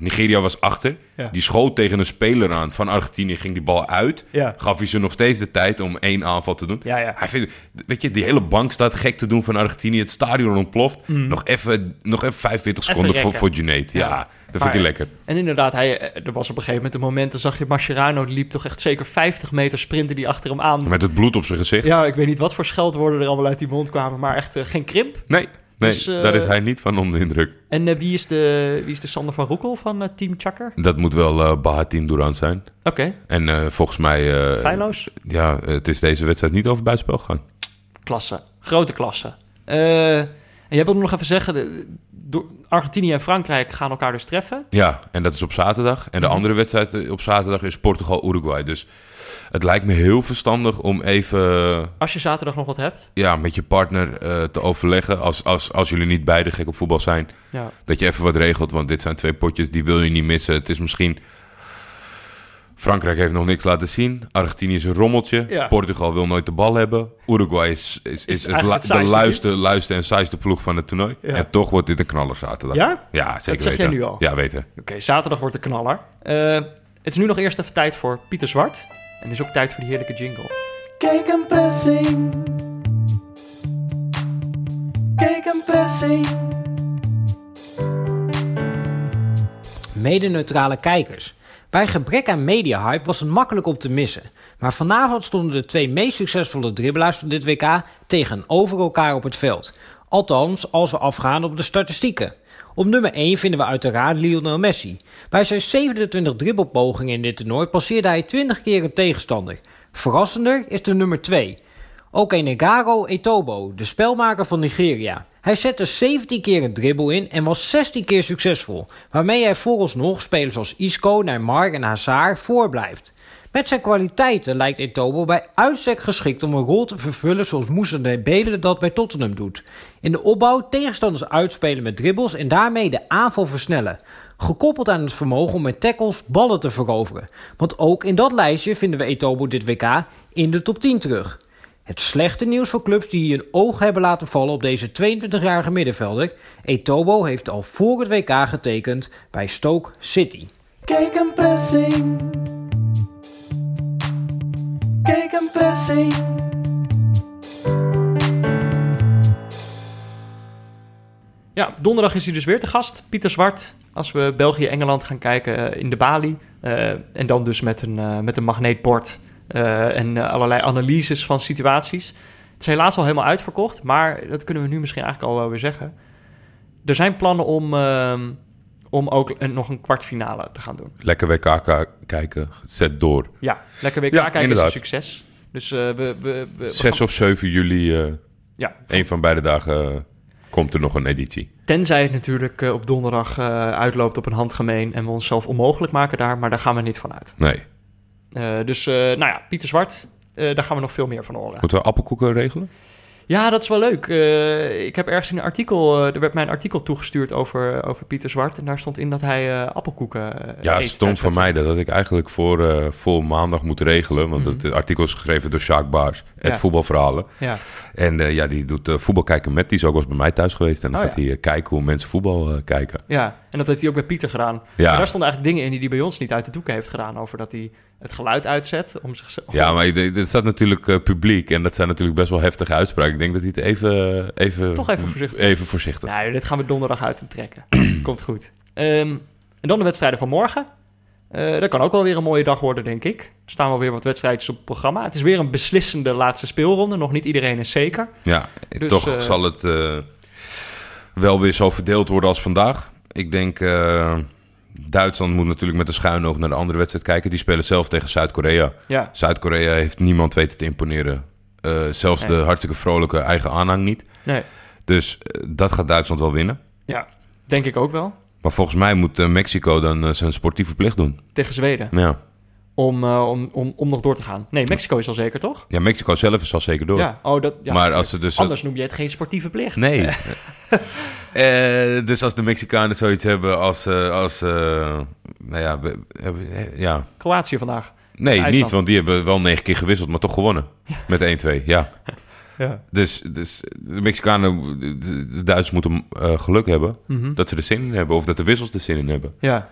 Nigeria was achter.
Ja.
Die schoot tegen een speler aan van Argentinië, ging die bal uit.
Ja.
Gaf hij ze nog steeds de tijd om één aanval te doen.
Ja, ja.
Hij vindt, weet je, die hele bank staat gek te doen van Argentinië. Het stadion ontploft. Nog, even, nog even 45
Even
seconden voor,
rekken.
voor Junaid. Ja,
Ja.
dat
Maar-
vindt hij lekker.
En inderdaad, hij, eh, er was op een gegeven moment een moment... dan zag je Mascherano, die liep toch echt zeker 50 meter sprinten die achter hem aan.
Met het bloed op zijn gezicht.
Ja, ik weet niet wat voor scheldwoorden er allemaal uit die mond kwamen... maar echt eh, geen krimp.
Nee, nee
Dus, eh,
daar is hij niet van onder de indruk.
En eh, wie, is de, wie is de Sander van Roekel van eh, Team Chakker?
Dat moet wel eh Bahatin Duran zijn.
Oké,
En eh, volgens mij... eh,
feilloos.
Ja, het is deze wedstrijd niet over buitenspel gegaan.
Klasse. Grote klasse. Eh, en jij wilde nog even zeggen... door Argentinië en Frankrijk gaan elkaar dus treffen.
Ja, en dat is op zaterdag. En de
Mhm.
andere wedstrijd eh, op zaterdag is Portugal-Uruguay. Dus het lijkt me heel verstandig om even
Als je zaterdag nog wat hebt.
ja, met je partner eh, te overleggen. Als, als, als jullie niet beide gek op voetbal zijn.
Ja.
Dat je even wat regelt. Want dit zijn twee potjes, die wil je niet missen. Het is misschien... Frankrijk heeft nog niks laten zien. Argentinië is een rommeltje.
Ja.
Portugal wil nooit de bal hebben. Uruguay is, is, is, het
eigenlijk
la-
het
de
saaiste
luiste, luiste en saaiste ploeg van het toernooi.
Ja.
En toch wordt dit een knaller zaterdag.
Ja?
Ja, zeker
zeg jij
weten.
nu al?
Ja, weten.
Oké, zaterdag wordt de knaller. Eh, het is nu nog eerst even tijd voor Pieter Zwart. En het is ook tijd voor die heerlijke jingle.
Kijk een pressing. Kijk een pressing.
Mede-neutrale kijkers. Bij gebrek aan mediahype was het makkelijk om te missen. Maar vanavond stonden de twee meest succesvolle dribbelaars van dit WK tegenover elkaar op het veld. Althans, als we afgaan op de statistieken. Op nummer 1 vinden we uiteraard Lionel Messi. Bij zijn 27 dribbelpogingen in dit toernooi passeerde hij 20 keer een tegenstander. Verrassender is de nummer 2. Ook Enegaro Etobo, de spelmaker van Nigeria. Hij zette 17 keer een dribbel in en was 16 keer succesvol, waarmee hij vooralsnog spelers als Isco, Neymar en Hazard voorblijft. Met zijn kwaliteiten lijkt Etobo bij uitstek geschikt om een rol te vervullen zoals Moussa Dembele dat bij Tottenham doet. In de opbouw tegenstanders uitspelen met dribbles en daarmee de aanval versnellen. Gekoppeld aan het vermogen om met tackles ballen te veroveren. Want ook in dat lijstje vinden we Etobo dit WK in de top 10 terug. Het slechte nieuws voor clubs die een oog hebben laten vallen op deze 22-jarige middenvelder. Etobo heeft al voor het WK getekend bij Stoke City.
Kijk een pressing. Kijk een pressing.
Ja, donderdag is hij dus weer te gast. Pieter Zwart. Als we België-Engeland gaan kijken eh, in de Bali. Eh, en dan dus met een, eh, met een magneetbord. Eh, en eh, allerlei analyses van situaties. Het is helaas al helemaal uitverkocht. Maar dat kunnen we nu misschien eigenlijk al wel weer zeggen. Er zijn plannen om, ehm, om ook een- nog een kwartfinale te gaan doen.
Lekker WK kijken, zet door.
Ja, lekker WK
Ja,
kijken is een succes. Dus eh, we, we, we, we
6 of 7 juli,
Ja,
een van beide dagen, komt er nog een editie.
Tenzij het natuurlijk op donderdag uitloopt op een handgemeen en we onszelf onmogelijk maken daar, maar daar gaan we niet van uit.
Nee.
Eh, dus, eh, nou ja, Pieter Zwart, eh, daar gaan we nog veel meer van horen.
Moeten we appelkoeken regelen?
Ja, dat is wel leuk. Ik heb ergens in een artikel, er werd mij een artikel toegestuurd over, over Pieter Zwart en daar stond in dat hij eh, appelkoeken
Ja, stom
tijdens
van mij dat had ik eigenlijk voor, voor maandag moeten regelen. Want
Mhm.
het artikel is geschreven door Sjaak Baars, het
Ja.
voetbalverhalen.
Ja,
En ja, die doet voetbal kijken met. Die is ook wel eens bij mij thuis geweest. En dan
Oh,
gaat
ja.
hij kijken hoe mensen voetbal kijken.
ja, en dat heeft hij ook bij Pieter gedaan.
Ja.
En daar stonden eigenlijk dingen in die hij bij ons niet uit de doeken heeft gedaan over dat hij het geluid uitzet om zichzelf...
Ja, maar ik- dit staat natuurlijk eh, publiek. En dat zijn natuurlijk best wel heftige uitspraken. Ik denk dat hij het even... even
Toch even voorzichtig.
Even voorzichtig.
Nee, dit gaan we donderdag uit hem trekken. [CLEARS THROAT] Komt goed. Ehm, en dan de wedstrijden van morgen. Eh, dat kan ook wel weer een mooie dag worden, denk ik. Er staan wel weer wat wedstrijdjes op het programma. Het is weer een beslissende laatste speelronde. Nog niet iedereen is zeker.
Ja,
Dus,
toch
eh,
zal het wel weer zo verdeeld worden als vandaag. Ik denk, Duitsland moet natuurlijk met een schuin oog naar de andere wedstrijd kijken. Die spelen zelf tegen Zuid-Korea.
Ja,
Zuid-Korea heeft niemand weten te imponeren. Eh, zelfs de hartstikke vrolijke eigen aanhang niet.
nee.
Dus eh, dat gaat Duitsland wel winnen.
Ja, denk ik ook wel.
Maar volgens mij moet eh, Mexico dan zijn sportieve plicht doen.
Tegen Zweden.
Ja.
Om, eh, om, om, om nog door te gaan. Nee, Mexico is al zeker, toch?
ja, Mexico zelf is al zeker door.
Ja, oh, dat, ja,
maar als ze dus...
Anders noem je het geen sportieve plicht.
Nee. [LAUGHS] Eh, dus als de Mexicanen zoiets hebben als... eh, als eh, nou ja, we- eh, ja.
Kroatië vandaag.
Nee,
IJsland.
niet, want die hebben wel negen keer gewisseld, maar toch gewonnen. Met 1-2, ja.
Ja.
Dus, dus de Mexicanen, de, de Duitsers moeten eh, geluk hebben
Mhm.
dat ze er zin in hebben. Of dat de wissels er zin in hebben.
Ja.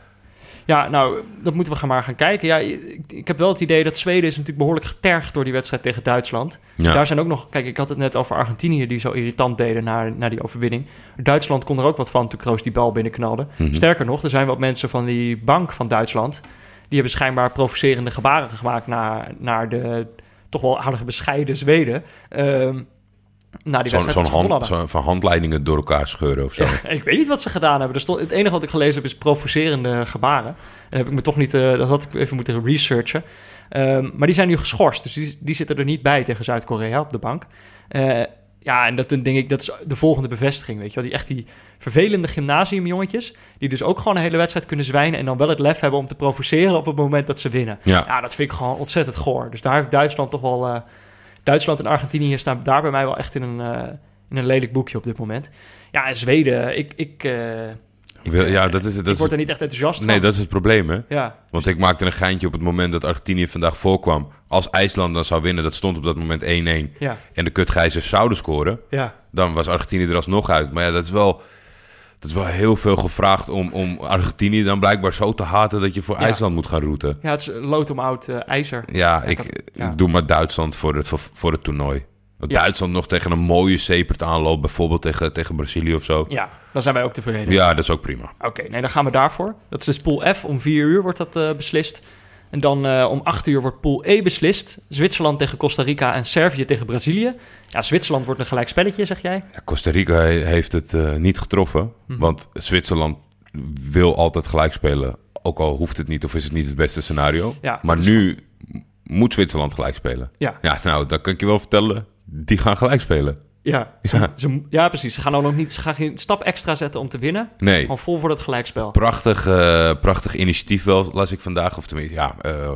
Ja, nou, dat moeten we gaan maar gaan kijken. Ja, ik, ik heb wel het idee dat Zweden is natuurlijk behoorlijk getergd door die wedstrijd tegen Duitsland.
Ja.
Daar zijn ook nog, kijk, ik had het net over Argentinië die zo irritant deden na, na die overwinning. Duitsland kon er ook wat van toen Kroos die bal binnenknalde.
Mhm.
Sterker nog, er zijn wat mensen van die bank van Duitsland, die hebben schijnbaar provocerende gebaren gemaakt naar, naar de toch wel aardig bescheiden Zweden. Eehm na die
Zo'n hand, zo, van handleidingen door elkaar scheuren of zo.
Ja, [LAUGHS] ik weet niet wat ze gedaan hebben. Er stond, het enige wat ik gelezen heb is provocerende gebaren. En heb ik me toch niet, eh, dat had ik even moeten researchen. Ehm, maar die zijn nu geschorst, dus die, die zitten er niet bij tegen Zuid-Korea op de bank. Eh, ja, en dat denk ik, dat is de volgende bevestiging, weet je wel. Die echt die vervelende gymnasiumjongetjes, die dus ook gewoon een hele wedstrijd kunnen zwijnen en dan wel het lef hebben om te provoceren op het moment dat ze winnen.
Ja.
Ja, dat vind ik gewoon ontzettend goor. Dus daar heeft Duitsland toch wel... eh, Duitsland en Argentinië staan daar bij mij wel echt in een, eh, in een lelijk boekje op dit moment. Ja, en Zweden, ik, ik, eh,
ja, dat is, dat
ik word er niet echt enthousiast
nee,
van.
dat is het probleem, hè?
Ja,
Want ik maakte een geintje op het moment dat Argentinië vandaag voorkwam. Als IJsland dan zou winnen, dat stond op dat moment 1-1.
ja,
En de kutgijzers zouden scoren.
ja.
Dan was Argentinië er alsnog uit. Maar ja, dat is wel, dat is wel heel veel gevraagd om, om Argentinië dan blijkbaar zo te haten dat je voor
Ja.
IJsland moet gaan routen.
Ja, het is lood om oud eh, ijzer.
Ja, ik,
dat- ja.
ik doe maar Duitsland voor het, voor, voor het toernooi. Dat
Ja.
Duitsland nog tegen een mooie sepert aanloopt, bijvoorbeeld tegen, tegen Brazilië of zo.
Ja, dan zijn wij ook tevreden.
Ja, dat is ook prima.
Oké, nee, dan gaan we daarvoor. Dat is dus pool F. Om 4 uur wordt dat eh, beslist. En dan eh, om 8 uur wordt pool E beslist. Zwitserland tegen Costa Rica en Servië tegen Brazilië. Ja, Zwitserland wordt een gelijk spelletje, zeg jij?
Ja, Costa Rica he- heeft het eh, niet getroffen.
Mhm.
Want Zwitserland wil altijd gelijk spelen. Ook al hoeft het niet of is het niet het beste scenario.
Ja,
maar nu moet Zwitserland gelijk spelen.
Ja,
Ja, nou, dat kan ik je wel vertellen. Die gaan gelijk spelen.
Ja.
Ja.
Ze, ja, precies. Ze gaan ook nog niet, ze gaan geen stap extra zetten om te winnen.
Nee,
Gewoon vol voor dat gelijkspel.
prachtig, eh, prachtig initiatief wel, las ik vandaag. Of tenminste, ja... eh,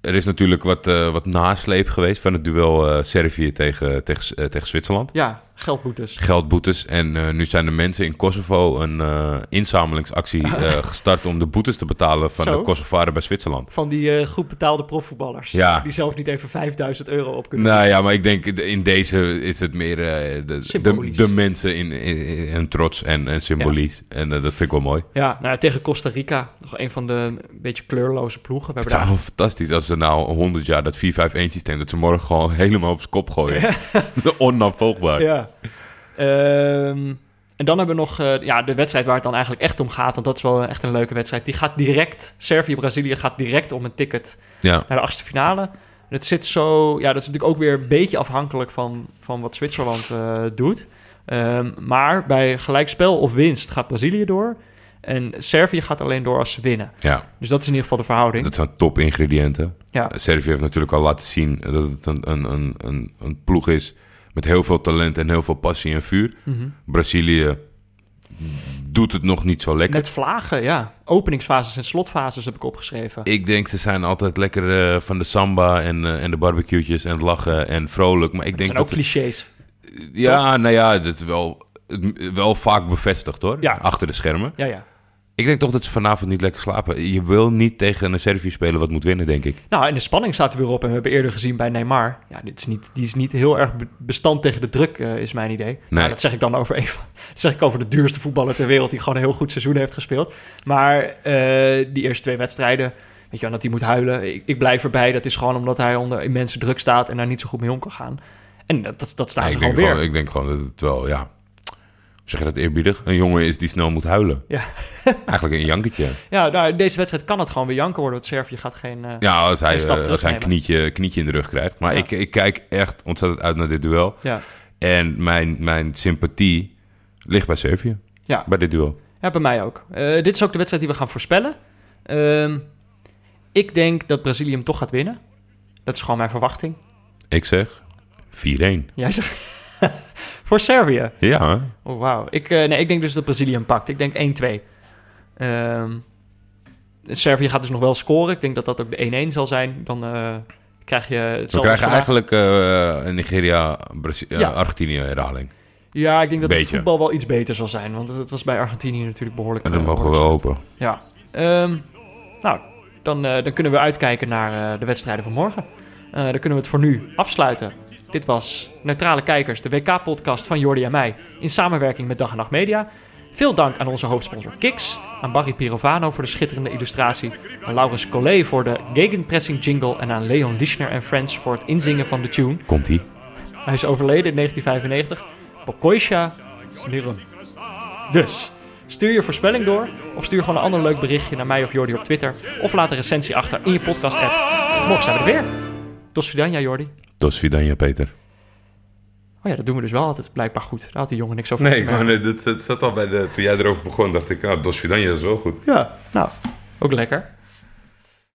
er is natuurlijk wat, eh, wat nasleep geweest van het duel Servië tegen, tegen, tegen Zwitserland.
Ja, geldboetes.
geldboetes. En eh, nu zijn de mensen in Kosovo een eh, inzamelingsactie [LAUGHS] eh, gestart om de boetes te betalen van
Zo.
de Kosovaren bij Zwitserland.
Van die goed betaalde profvoetballers.
Ja.
Die zelf niet even 5000 euro op kunnen.
Nou ja, maar ik denk in deze is het meer de, de, de mensen in, in, trots en, en symbolisch. En dat vind ik wel mooi.
Ja, nou, ja, tegen Costa Rica. Nog een van de een beetje kleurloze ploegen. We
Het zou
daar...
wel fantastisch als ze nou 100 jaar dat 4-5-1 systeem, dat ze morgen gewoon helemaal op zijn kop gooien. [LAUGHS] [LAUGHS] Onafvolgbaar.
Ja. [LAUGHS] Ehm, en dan hebben we nog eh, ja, de wedstrijd waar het dan eigenlijk echt om gaat. Want dat is wel echt een leuke wedstrijd. Die gaat direct, Servië-Brazilië gaat direct om een ticket
Ja.
naar de achtste finale. En Het zit zo, ja, dat is natuurlijk ook weer een beetje afhankelijk van, van wat Zwitserland eh, doet. Ehm, maar bij gelijkspel of winst gaat Brazilië door. En Servië gaat alleen door als ze winnen.
ja,
Dus dat is in ieder geval de verhouding.
dat zijn top ingrediënten.
Ja.
Servië heeft natuurlijk al laten zien dat het een, een, een, een, een ploeg is met heel veel talent en heel veel passie en vuur.
Mhm.
Brazilië doet het nog niet zo lekker.
Met vlagen, ja. Openingsfases en slotfases heb ik opgeschreven.
Ik denk ze zijn altijd lekker eh, van de samba en, eh, en de barbecue'tjes en het lachen en vrolijk. Maar ik
Het
denk
zijn ook
dat...
clichés.
ja, nou ja, dat is wel, wel vaak bevestigd hoor.
Ja.
Achter de schermen.
Ja, ja.
Ik denk toch dat ze vanavond niet lekker slapen. Je wil niet tegen een Servië spelen wat moet winnen, denk ik.
Nou, en de spanning staat er weer op. En we hebben eerder gezien bij Neymar. Ja, dit is niet, die is niet heel erg be- bestand tegen de druk, eh, is mijn idee. Nou, dat zeg ik dan over een van, [LAUGHS] dat zeg ik over de duurste voetballer ter wereld... die gewoon een heel goed seizoen heeft gespeeld. Maar eh, die eerste twee wedstrijden... Weet je wel, dat hij moet huilen. Ik, ik blijf erbij. Dat is gewoon omdat hij onder immense druk staat... en daar niet zo goed mee om kan gaan. En dat, dat, dat staan
Nee,
ze gewoon weer.
gewoon, ik denk gewoon dat het wel, ja... Zeg je dat eerbiedig? Een jongen is die snel moet huilen.
Ja. [LAUGHS]
Eigenlijk een jankertje.
Ja, nou, deze wedstrijd kan het gewoon weer janken worden... want Servië gaat geen... eh,
Ja, als hij,
Geen stap
als hij een
terugnemen.
knietje, knietje in de rug krijgt. Maar
Ja.
ik, ik kijk echt ontzettend uit naar dit duel.
ja.
En mijn, mijn sympathie ligt bij Servië.
Ja.
Bij dit duel.
Ja, bij mij ook. Eh, dit is ook de wedstrijd die we gaan voorspellen. Ehm, ik denk dat Brazilië hem toch gaat winnen. Dat is gewoon mijn verwachting.
Ik zeg 4-1.
Jij zegt... [LAUGHS] Voor Servië.
Ja?
Oh, wauw. Ik, eh, nee, ik denk dus dat Brazilië hem pakt. Ik denk 1-2. Ehm, Servië gaat dus nog wel scoren. Ik denk dat dat ook de 1-1 zal zijn. Dan eh, krijg je
we krijgen eigenlijk een Nigeria, Brazi-
Ja.
Argentinië herhaling.
Ja, ik denk dat het
Beetje.
voetbal wel iets beter zal zijn. Want het, het was bij Argentinië natuurlijk behoorlijk...
En dat
eh,
mogen we hopen.
Ja. Ehm, nou, dan, dan kunnen we uitkijken naar de wedstrijden van morgen. Dan kunnen we het voor nu afsluiten. Dit was Neutrale Kijkers, de WK-podcast van Jordi en mij, in samenwerking met Dag en Nacht Media. Veel dank aan onze hoofdsponsor Kiks, aan Barry Pirovano voor de schitterende illustratie, aan Laurens Collet voor de gegenpressing jingle en aan Leon Lischner en Friends voor het inzingen van de tune.
Komt-ie.
Hij is overleden in 1995. Pokoisha Smirum. Dus, stuur je voorspelling door of stuur gewoon een ander leuk berichtje naar mij of Jordi op Twitter of laat een recensie achter in je podcast-app. Morgen zijn we er weer. Dos Vidania, Jordi.
Dos Vidania, Peter.
Oh ja, dat doen we dus wel altijd blijkbaar goed. Daar had die jongen niks over
Nee,
te
ik wou dat zat al bij de... Toen jij erover begon, dacht ik, ah, Dos Vidania is wel goed.
Ja, nou, ook lekker.